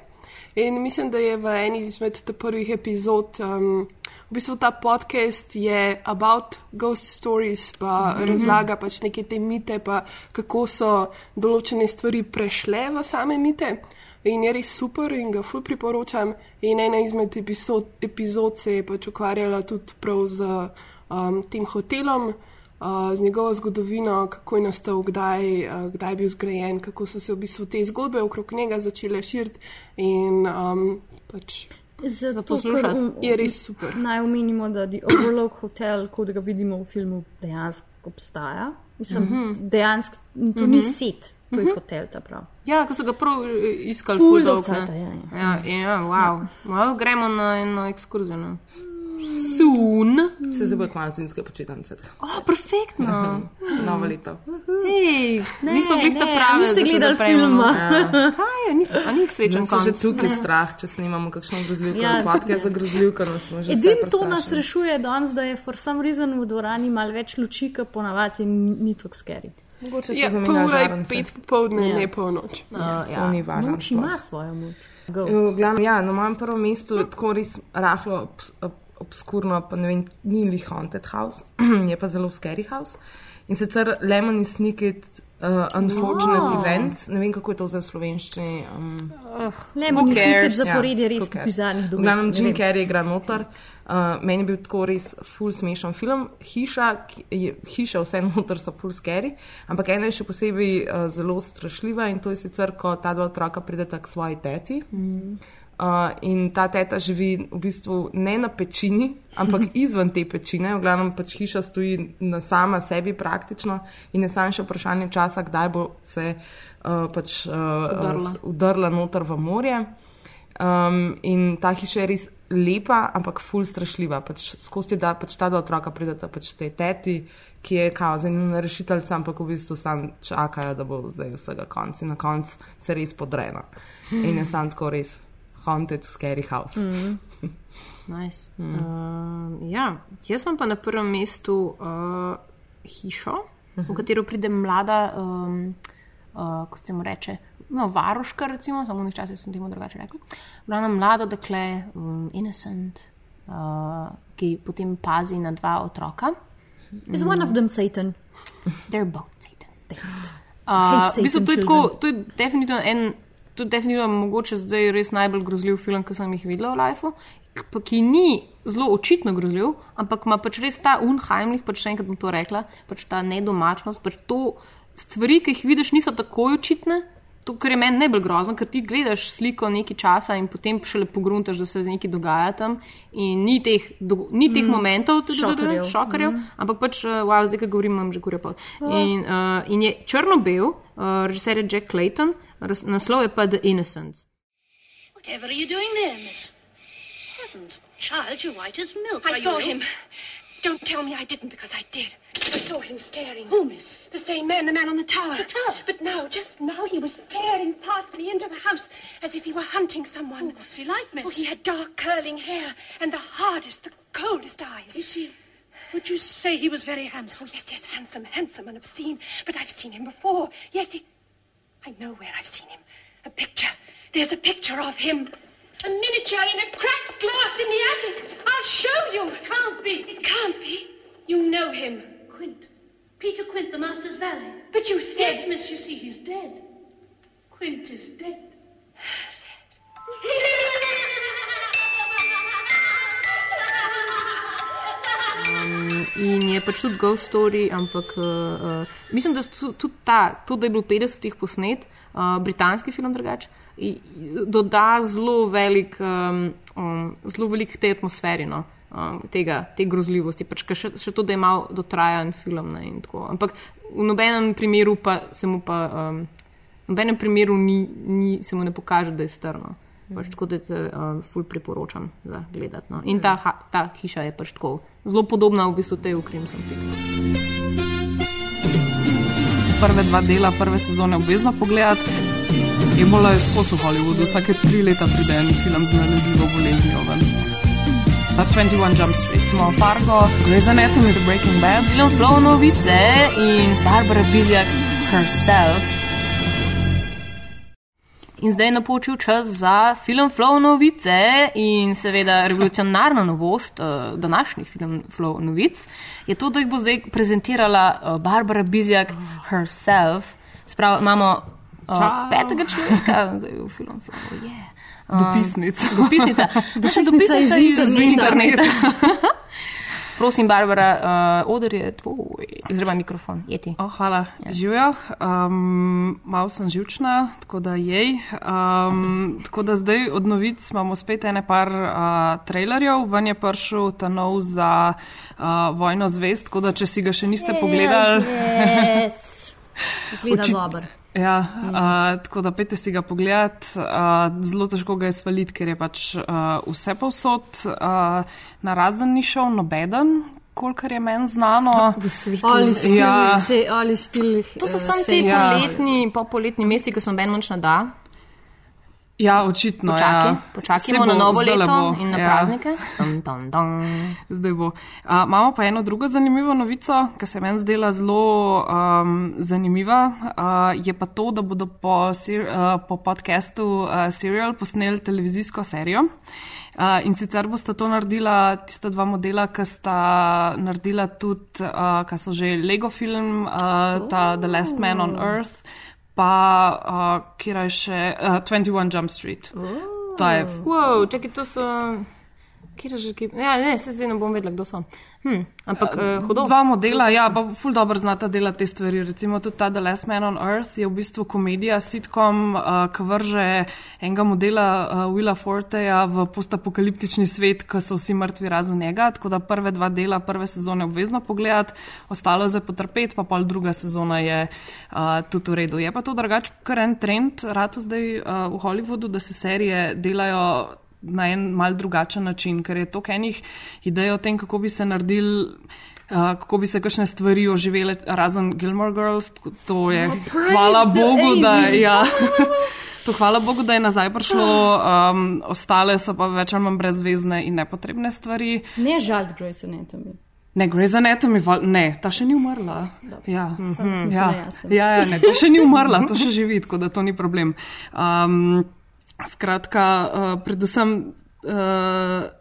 In mislim, da je v eni izmed prvih epizod, um, v bistvu ta podcast je about ghost stories, pa mm -hmm. razlaga pač neke te mite, pa kako so določene stvari prešle v same mite. In je res super in ga ful priporočam. In ena izmed epizod, epizod se je pač ukvarjala tudi prav z um, tem hotelom z njegovo zgodovino, kako je nastal, kdaj, uh, kdaj je bil zgrajen, kako so se v bistvu te zgodbe okrog njega začele širiti. In um, pač. Zato um, je res super. Naj omenimo, da je Overlook Hotel, kot ga vidimo v filmu, dejansko obstaja. Mislim, mm -hmm. dejansko to mm -hmm. ni set, to je -hmm. hotel. Ja, ko so ga prav eh, iskali, ful dolgo. Ja, ja. ja, ja, wow. Well, gremo na eno ekskurzijo. No. Soon. Se zdaj bo kmalo zimske počitnice. Oh, perfektno. Novo leto. Hej, nismo bili ta pravi. Niste gledali filma. Ja. Kaj je, ni, a ni srečen konc. Že tukaj strah, če snimamo kakšno grozljivko. Ja, Podke za grozljivko nas smo že. Edin to nas rešuje danes, da je for some reason v dvorani mal več luči, ki ponavadi ni tako skeri. Mogoče se ja, zamenja že pet popoldne, ja. ne polnoč. Uh, ja. To ni važno. Moč ima svojo moč. Glavno, ja, na mojem prvem mestu je tako res rahlo obskurno, pa ne vem, ni li Haunted House, je pa zelo Scary House. In sicer Lemon is Sneaked uh, Unfortunate wow. Events, ne vem kako je to za slovenščini. Um, uh, Lemon is Sneaked zaporedje ja, res bizarnih dogodkov. Glavno, Jim Carrey igra notar. Uh, meni je bil tako res full smešen film. Hiša, je, hiša vse noter so full scary, ampak ena je še posebej uh, zelo strašljiva in to je sicer, ko ta dva otroka prideta k svoji teti. Mm. Uh, in ta teta živi v bistvu ne na pečini, ampak izven te pečine. V glavnem pač hiša stoji na sama sebi praktično in je samo še vprašanje časa, kdaj bo se uh, pač uh, udrla noter v morje. Um, in ta hiša je res lepa, ampak ful strašljiva. Pač skozi da pač ta dva otroka prideta pač tej teti, ki je kao za njim rešiteljca, ampak v bistvu sam čakajo, da bo zdaj vsega konc. In na koncu se res podrena. In je sam tako res haunted, scary house. Mm. nice. mm. uh, ja, jaz imam pa na prvem mestu uh, hišo, uh -huh. v mhm. katero pride mlada, um, uh, kot se mu reče. No, varuška, recimo, samo nekaj časa sem temu drugače rekel. Glavno mlado dekle, um, innocent, uh, ki potem pazi na dva otroka. Is one of them Satan? They're both Satan. Uh, v bistvu, to, je tako, to je definitivno en to je definitivno mogoče zdaj res najbolj grozljiv film, ki sem jih videla v Lifeu, ki ni zelo očitno grozljiv, ampak ima pač res ta unheimlich, pač še enkrat bom to rekla, pač ta nedomačnost, pač to stvari, ki jih vidiš, niso tako očitne. To, kar je meni najbolj grozno, ker ti gledaš sliko nekaj časa in potem šele pogruntaš, da se nekaj dogaja tam. In ni teh, do, ni teh mm, momentov, tudi šokarjev, šokarjev mm. ampak pač, uh, wow, zdaj, ki govorim, imam že gore pol. Oh. In, uh, in je črno-bel, uh, režiser je Jack Clayton, Naslov je pa The Innocence. Whatever are you doing there, miss? Heavens, child, you're white as milk. I saw him. Don't tell me I didn't, because I did. I saw him staring. Who, miss? The same man, the man on the tower. The tower? But now, just now, he was staring past me into the house as if he were hunting someone. Oh, what's he like, miss? Oh, he had dark, curling hair and the hardest, the coldest eyes. Is he... Would you say he was very handsome? Oh, yes, yes, handsome, handsome and obscene. But I've seen him before. Yes, he... I know where I've seen him. A picture. There's a picture of him. A miniature in a cracked glass in the attic. I'll show you. It can't be. It can't be. You know him. Quint. Peter Quint, the master's valet. But you said... Yes, miss, you see, he's dead. Quint is dead. Um, in je pač tudi Ghost Story, ampak uh, uh, mislim, da tudi ta, tudi da je bil v 50-ih posnet, uh, britanski film drugače, doda zelo velik, um, um, zelo velik te atmosferi. No. Um, tega, te grozljivosti, pač še, še to, da je malo dotrajan film. Ne. Ampak v nobenem primeru pa se mu pa, um, v nobenem primeru ni, ni, se mu ne pokaže, da je strno. Pač tako da te um, ful priporočam za gledati. No. In ta, ha, ta hiša je pač tako zelo podobna v bistvu tej v Crimson Peak. Prve dva dela prve sezone obvezno pogledati. Ebola je skozi v Hollywoodu, vsake tri leta pride en film z nalezljivo boleznijo ven. Na 21 Jump Street imamo Fargo, Grey's Anatomy, The Breaking Bad. Film Flow novice in Barbara Bizjak herself. In zdaj je napočil čas za film Flow novice in seveda revolucionarna novost uh, današnjih film Flow novic je to, da jih bo zdaj prezentirala uh, Barbara Bizjak herself. Sprav, imamo Čau. petega človeka zdaj v filmu Flow. Yeah. Um, Dopisnica. Dopisnica. Dopisnica dopisnica iz iz interneta. interneta. Prosim, Barbara, uh, oder je tvoj, oziroma mikrofon, jeti. Oh, hvala, ja. živijo. Um, malo sem živčna, tako da jej. Um, tako da zdaj od novic imamo spet ene par uh, trailerjev, ven je prišel ta nov za uh, Vojno zvest, tako da če si ga še niste pogledali. Yes. Zgleda Očit- dobro. Ja, uh, tako da pete si ga pogledat. Uh, zelo težko ga je spaliti, ker je pač uh, vse povsod, uh, na razen ni šel nobeden, kolikor je meni znano. Svetu. Ali stil, Ja. se, ali stil, To so eh, samo ti Ja. poletni, pa poletni meseci, ki so meni noč ne da. Ja, očitno. Počakaj, ja. počakajmo na novo leto bo, in na ja. praznike. Dum, dum, dum. Zdaj bo. A, imamo pa eno drugo zanimivo novico, ki se meni zdela zelo um, zanimiva. A, je pa to, da bodo po, ser, uh, po podkastu uh, Serial posneli televizijsko serijo. Uh, in sicer bosta to naredila tista dva modela, ki sta naredila tudi, uh, ki so že Lego film, uh, ta The Last Man on Earth, pa uh, kjer je še uh, 21 Jump Street. Ta je Wow, čakaj, to so. Kje je že ki? Ja, ne, se zdaj ne bom vedela, kdo so. Hm, ampak uh, hudo. Dva modela, ja, pa ful dobro znata delati te stvari. Recimo tudi ta The Last Man on Earth je v bistvu komedija, sitcom, uh, ki vrže enega modela uh, Willa Forteja v postapokaliptični svet, ki so vsi mrtvi razen njega. Tako da prve dva dela, prve sezone obvezno pogledati, ostalo je za potrpeti, pa pol druga sezona je uh, tudi v redu. Je pa to drugače kar en trend, rado zdaj uh, v Hollywoodu, da se serije delajo na en mal drugačen način, ker je toliko enih idej o tem, kako bi se naredili. Uh, kako bi se kakšne stvari oživele, razen Gilmore Girls, to je. Hvala Bogu, da ja. To hvala Bogu, da je nazaj prišlo, um, ostale so pa več ali manj brezvezne in nepotrebne stvari. Ne žal, Grey's Anatomy. Ne, Grey's Anatomy, ne, ta še ni umrla. Ja, Samo sem mhm, se ja. ja, ja, ne, ta še ni umrla, to še živi, tako da to ni problem. Um, skratka, uh, predvsem uh,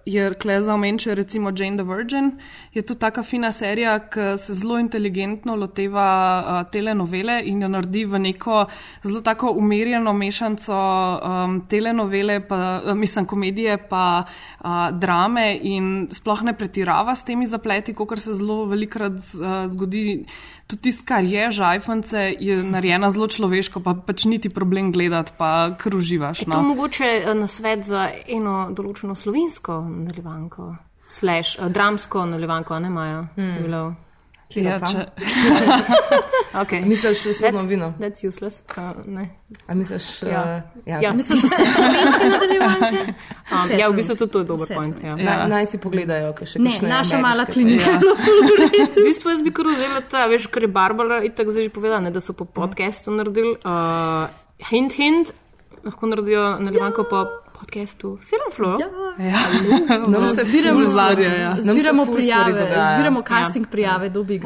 je Kleza omenča recimo Jane the Virgin, je to taka fina serija, ki se zelo inteligentno loteva uh, telenovele in jo naredi v neko zelo tako umirjeno mešanco um, telenovele, pa, mislim komedije pa uh, drame in sploh ne pretirava s temi zapleti, kot se zelo velikrat uh, zgodi. Tudi tisto, kar je žajfance, je narejeno zelo človeško, pa pač niti problem gledati, pa kar uživaš. Je to No. mogoče eh, nasvet za eno določeno slovensko nadaljevanko, slash uh, dramsko nadaljevanko, ne Maja? Hmm. Ja, če- okay. Misliš vse That's- novino? That's useless. Uh, ne. A misliš, Ja. uh, ja. Ja. Misliš vse slovenske nadaljevanke? Um, ja, v bistvu tudi to je dober point. Ja. slovenske. Naj, naj si pogledajo, kaj še Ne, kakšne naša mala klinika Ja. v bistvu jaz bi kar vzela ta, veš, kar je Barbara itak zdaj že povedala, ne, da so po podkastu naredili. Uh, hint, hint, lahko naredijo nadaljevanko ja. po podkastu Film Flow. Ja. Ja. Nam se Zbiramo, ful zadje, ja. Se zbiramo prijave, zbiramo casting prijave, kdo bi.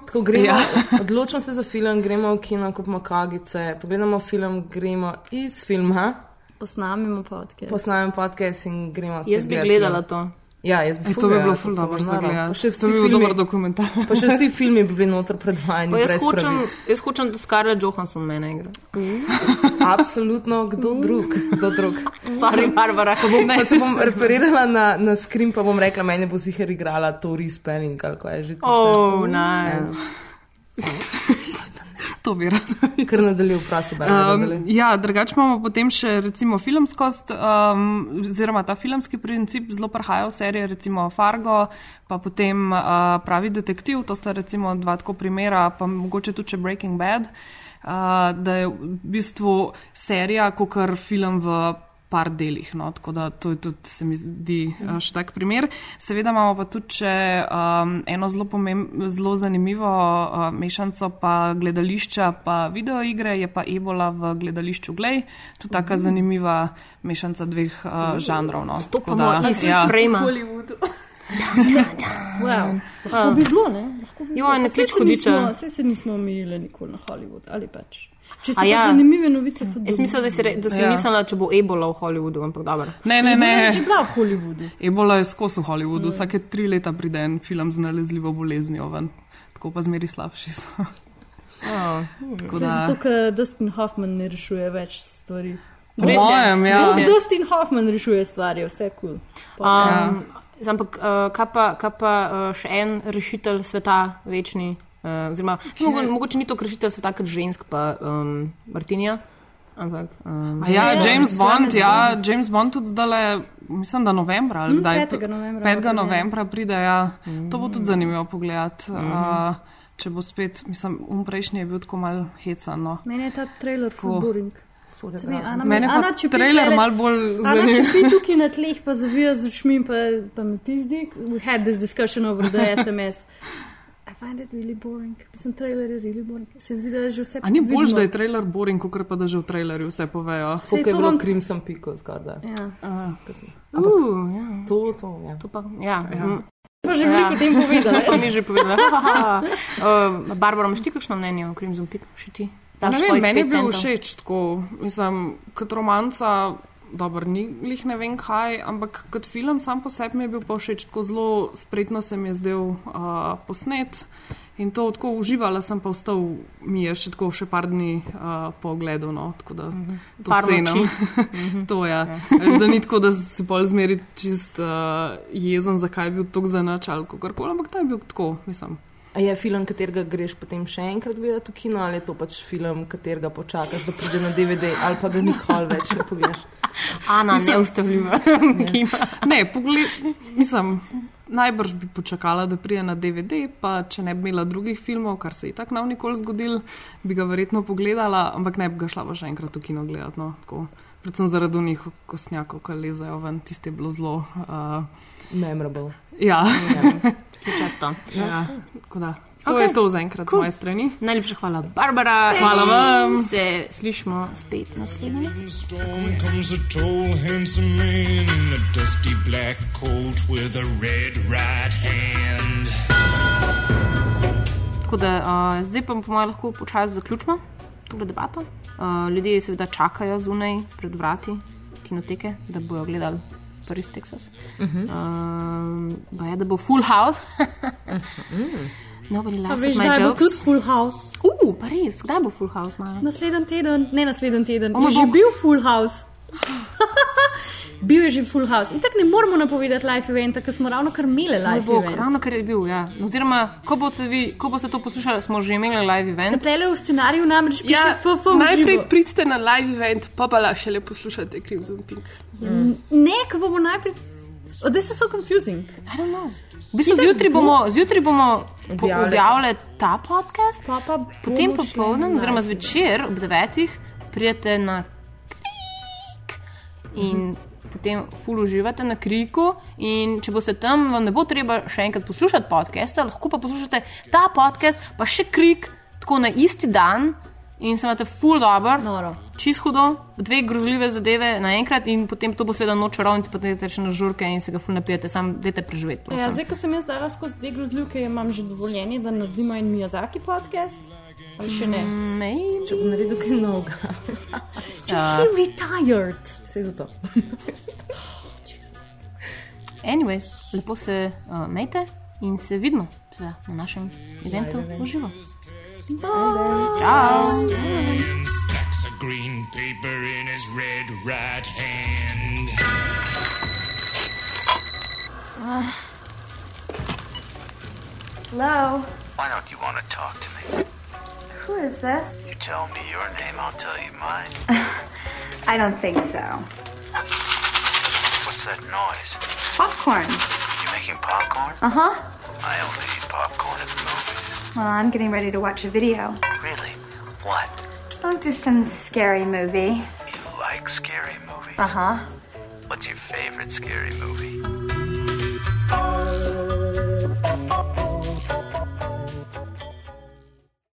Tako gremo, Ja. ja. odločimo se za film, gremo v kino, kupimo kagice, pogledamo film, gremo iz filma, Posnamemo podcast. posnamemo podcast in gremo spet Jaz bi gledala film. to. Ja, jaz bi Ej, to bi bilo ful to dobro bi za gledati. To bi bil filmi- dober dokumentar. Pa še vsi filmi bi bili noter predvajani. Pa jaz hočem, jaz hočem, da Scarlett Johansson mene igra. Absolutno, kdo drug? Kdo drug? Sorry, Barbara. Pa, bom, pa se bom referirala na, na skrim, pa bom rekla, meni bo sicer igrala Tori Spelling, ali kaj je že. tiste. Oh, nice. To bi rada. Ker nadaljujem, prosim. Um, ja, drugače imamo potem še recimo filmskost, um, oziroma ta filmski princip zelo prihaja v serije, recimo Fargo, pa potem uh, Pravi detektiv, to sta recimo dva tako primera, pa mogoče tudi še Breaking Bad, uh, da je v bistvu serija, kot kar film v par delih. No, tako da to je tudi, se mi zdi, uh, še tak primer. Seveda imamo pa tudi še um, eno zelo, pomemb, zelo zanimivo uh, mešanico pa gledališča, pa videoigre, je pa Ebola v gledališču Glej. To je taka zanimiva mešanca dveh uh, žanrov. No. Tako Stopamo iz frejma. Hollywoodu. Wow. Lahko bi bilo, ne? Lahko bi Jo, bilo. ne Pa saj klič se nismo- hudiča. Saj se nismo omejili nikoli na Hollywood ali pač. Če pa ja. zanimive novice, tudi. Jaz mislim, da si, re, da si Ja. mislila, če bo ebola v Hollywoodu, ampak dobro. Ne, ne, Ebola je ne. že bila v Hollywoodu. Ebola je skozi v Hollywoodu, vsake tri leta pride en film z nalezljivo boleznijo ven. Tako pa zmeri slabši so. Oh. Je da- zato, ker Dustin Hoffman ne rešuje več stvari. Po mojem, ja. Dus- Res je. Dustin Hoffman rešuje stvari, vse kul. Cool. Um, ja. Ampak, uh, kaj pa, kaj pa uh, še en rešitelj sveta, večni? Uh, oziroma, mogo, mogoče ni to rešitelj sveta, kot žensk, pa um, Martinija. Ampak, um, A ja, Ja, James James Bond, ja, Bond. James Bond tudi zdaj, mislim, da novembra ali Hm, kdaj. 5. novembra 5. bo premiera. novembra pride, ja. To bo tudi zanimivo pogledati. Mhm. Uh, če bo spet, mislim, um prejšnji je bil tako mal hecan. No. Meni je ta trailer Tako. full boring. mi-. Ana- Mene pa Čepi trailer malo bolj Ana zanimiv. Čepi tukaj na tleh, pa zavija z očmi, pa, pa me pizdi. We had this discussion over the SMS. Find it really boring. Mislim, trailer je really boring. Se zdi, da je že vse A ni bolj, vidno. da je trailer boring, kot pa da že v trailerju vse povejo. Tukaj je bilo Crimson Pico zgoraj. Ja. Uh, ja. To, to, ja. To pa, ja. Ja. mm. Pa že veliko o tem povedala. To pa mi že povedala. uh, Barbara, imaš ti kakšno mnenje o Crimson Peak? Še ti? Ja, ne vem, meni je bil centov? všeč tako, mislim, kot romanca, dobro, ni lih ne vem kaj, ampak kot film sam po sebi mi je bil pa všeč, tako zelo spretno se mi je zdel uh, posnet. In to tako uživala sem, pa vstal mi je še tako še par dni uh, po ogledu, no, tako da to Par cenim. noči. Mhm. to ja. Veš, da ni tako, da si pol zmeri čist uh, jezen, zakaj je bil tako za nič ali kakorkoli, ampak ta je bil tako, mislim. A je film, katerega greš potem še enkrat gledati v kino, ali je to pač film, katerega počakaš, da pride na DVD, ali pa ga nikoli več ne pogledaš? Ana, Mislim- neustavljiva. Kima. Ne, pogled, mislim, najbrž bi počakala, da prije na DVD, pa če ne bi imela drugih filmov, kar se je tako nav nikoli zgodil, bi ga verjetno pogledala, ampak ne bi ga šla pa še enkrat v kino gledati. No, tako. Predvsem zaradi njih kostnjakov, ki lezajo ven, tiste je bilo zelo. Uh, Memorable. Ja, Často. ja. tako da. To Okej. okay. je to zaenkrat Cool. cool. z moje strani. Najlepša hvala, Barbara. Hvala vam. Se slišmo spet naslednjič. Tako da uh, zdaj pa po mojem lahko počasi zaključimo to debato. Uh, ljudje seveda čakajo zunaj pred vrati kinoteke, da bojo gledali prvi Texas. Mhm. Um, pa je, da bo full house. Nobody laughs veš, at my jokes. tudi full house. Uh, pa res, kdaj bo full house, Maja? Naslednji teden, ne naslednji teden, O je že bil full house. bil je že full house. In tako ne moramo napovedati live eventa, ker smo ravno kar imeli live bog, event. ravno kar je bil, ja. Oziroma, ko boste, vi, ko boste to poslušali, smo že imeli live event. Tele v scenariju namreč piše Ja, FF najprej živo. pridite na live event, pa pa lahko šele poslušate Crimson Pink. Ne, ko bomo najprej. Oh, this is so confusing. I don't know. V bistvu zjutraj bomo, zjutraj bomo Objavili. ta podcast, pa pa potem na oziroma zvečer ob devetih, prijete na in potem ful uživate na kriku. In če boste tam, vam ne bo treba še enkrat poslušati podcasta, lahko pa poslušate ta podcast, pa še krik, tako na isti dan. In se imate ful dobro, čist hudo, dve grozljive zadeve naenkrat, in potem to bo seveda noč čarovnic, potem idete še na žurke in se ga ful napijete, sam dajte preživeti. Ja, zdaj, ko sem jaz dala skozi dve grozljivke, imam že dovoljenje, da naredimo en Miyazaki podcast. Ali še ne? Maybe. Če bom naredil kaj novega. Če he retired. Vse za to. anyways, lepo se uh, mejte in se vidimo seveda, na našem eventu v živo. Ciao! And stacks of green paper in his red right hand. Uh, hello? Why don't you want to talk to me? Who is this? You tell me your name, I'll tell you mine. I don't think so. What's that noise? Popcorn. You making popcorn? Uh huh. I only eat popcorn at the movies. Well, I'm getting ready to watch a video. Really? What? Oh, just some scary movie. You like scary movies? Uh huh. What's your favorite scary movie?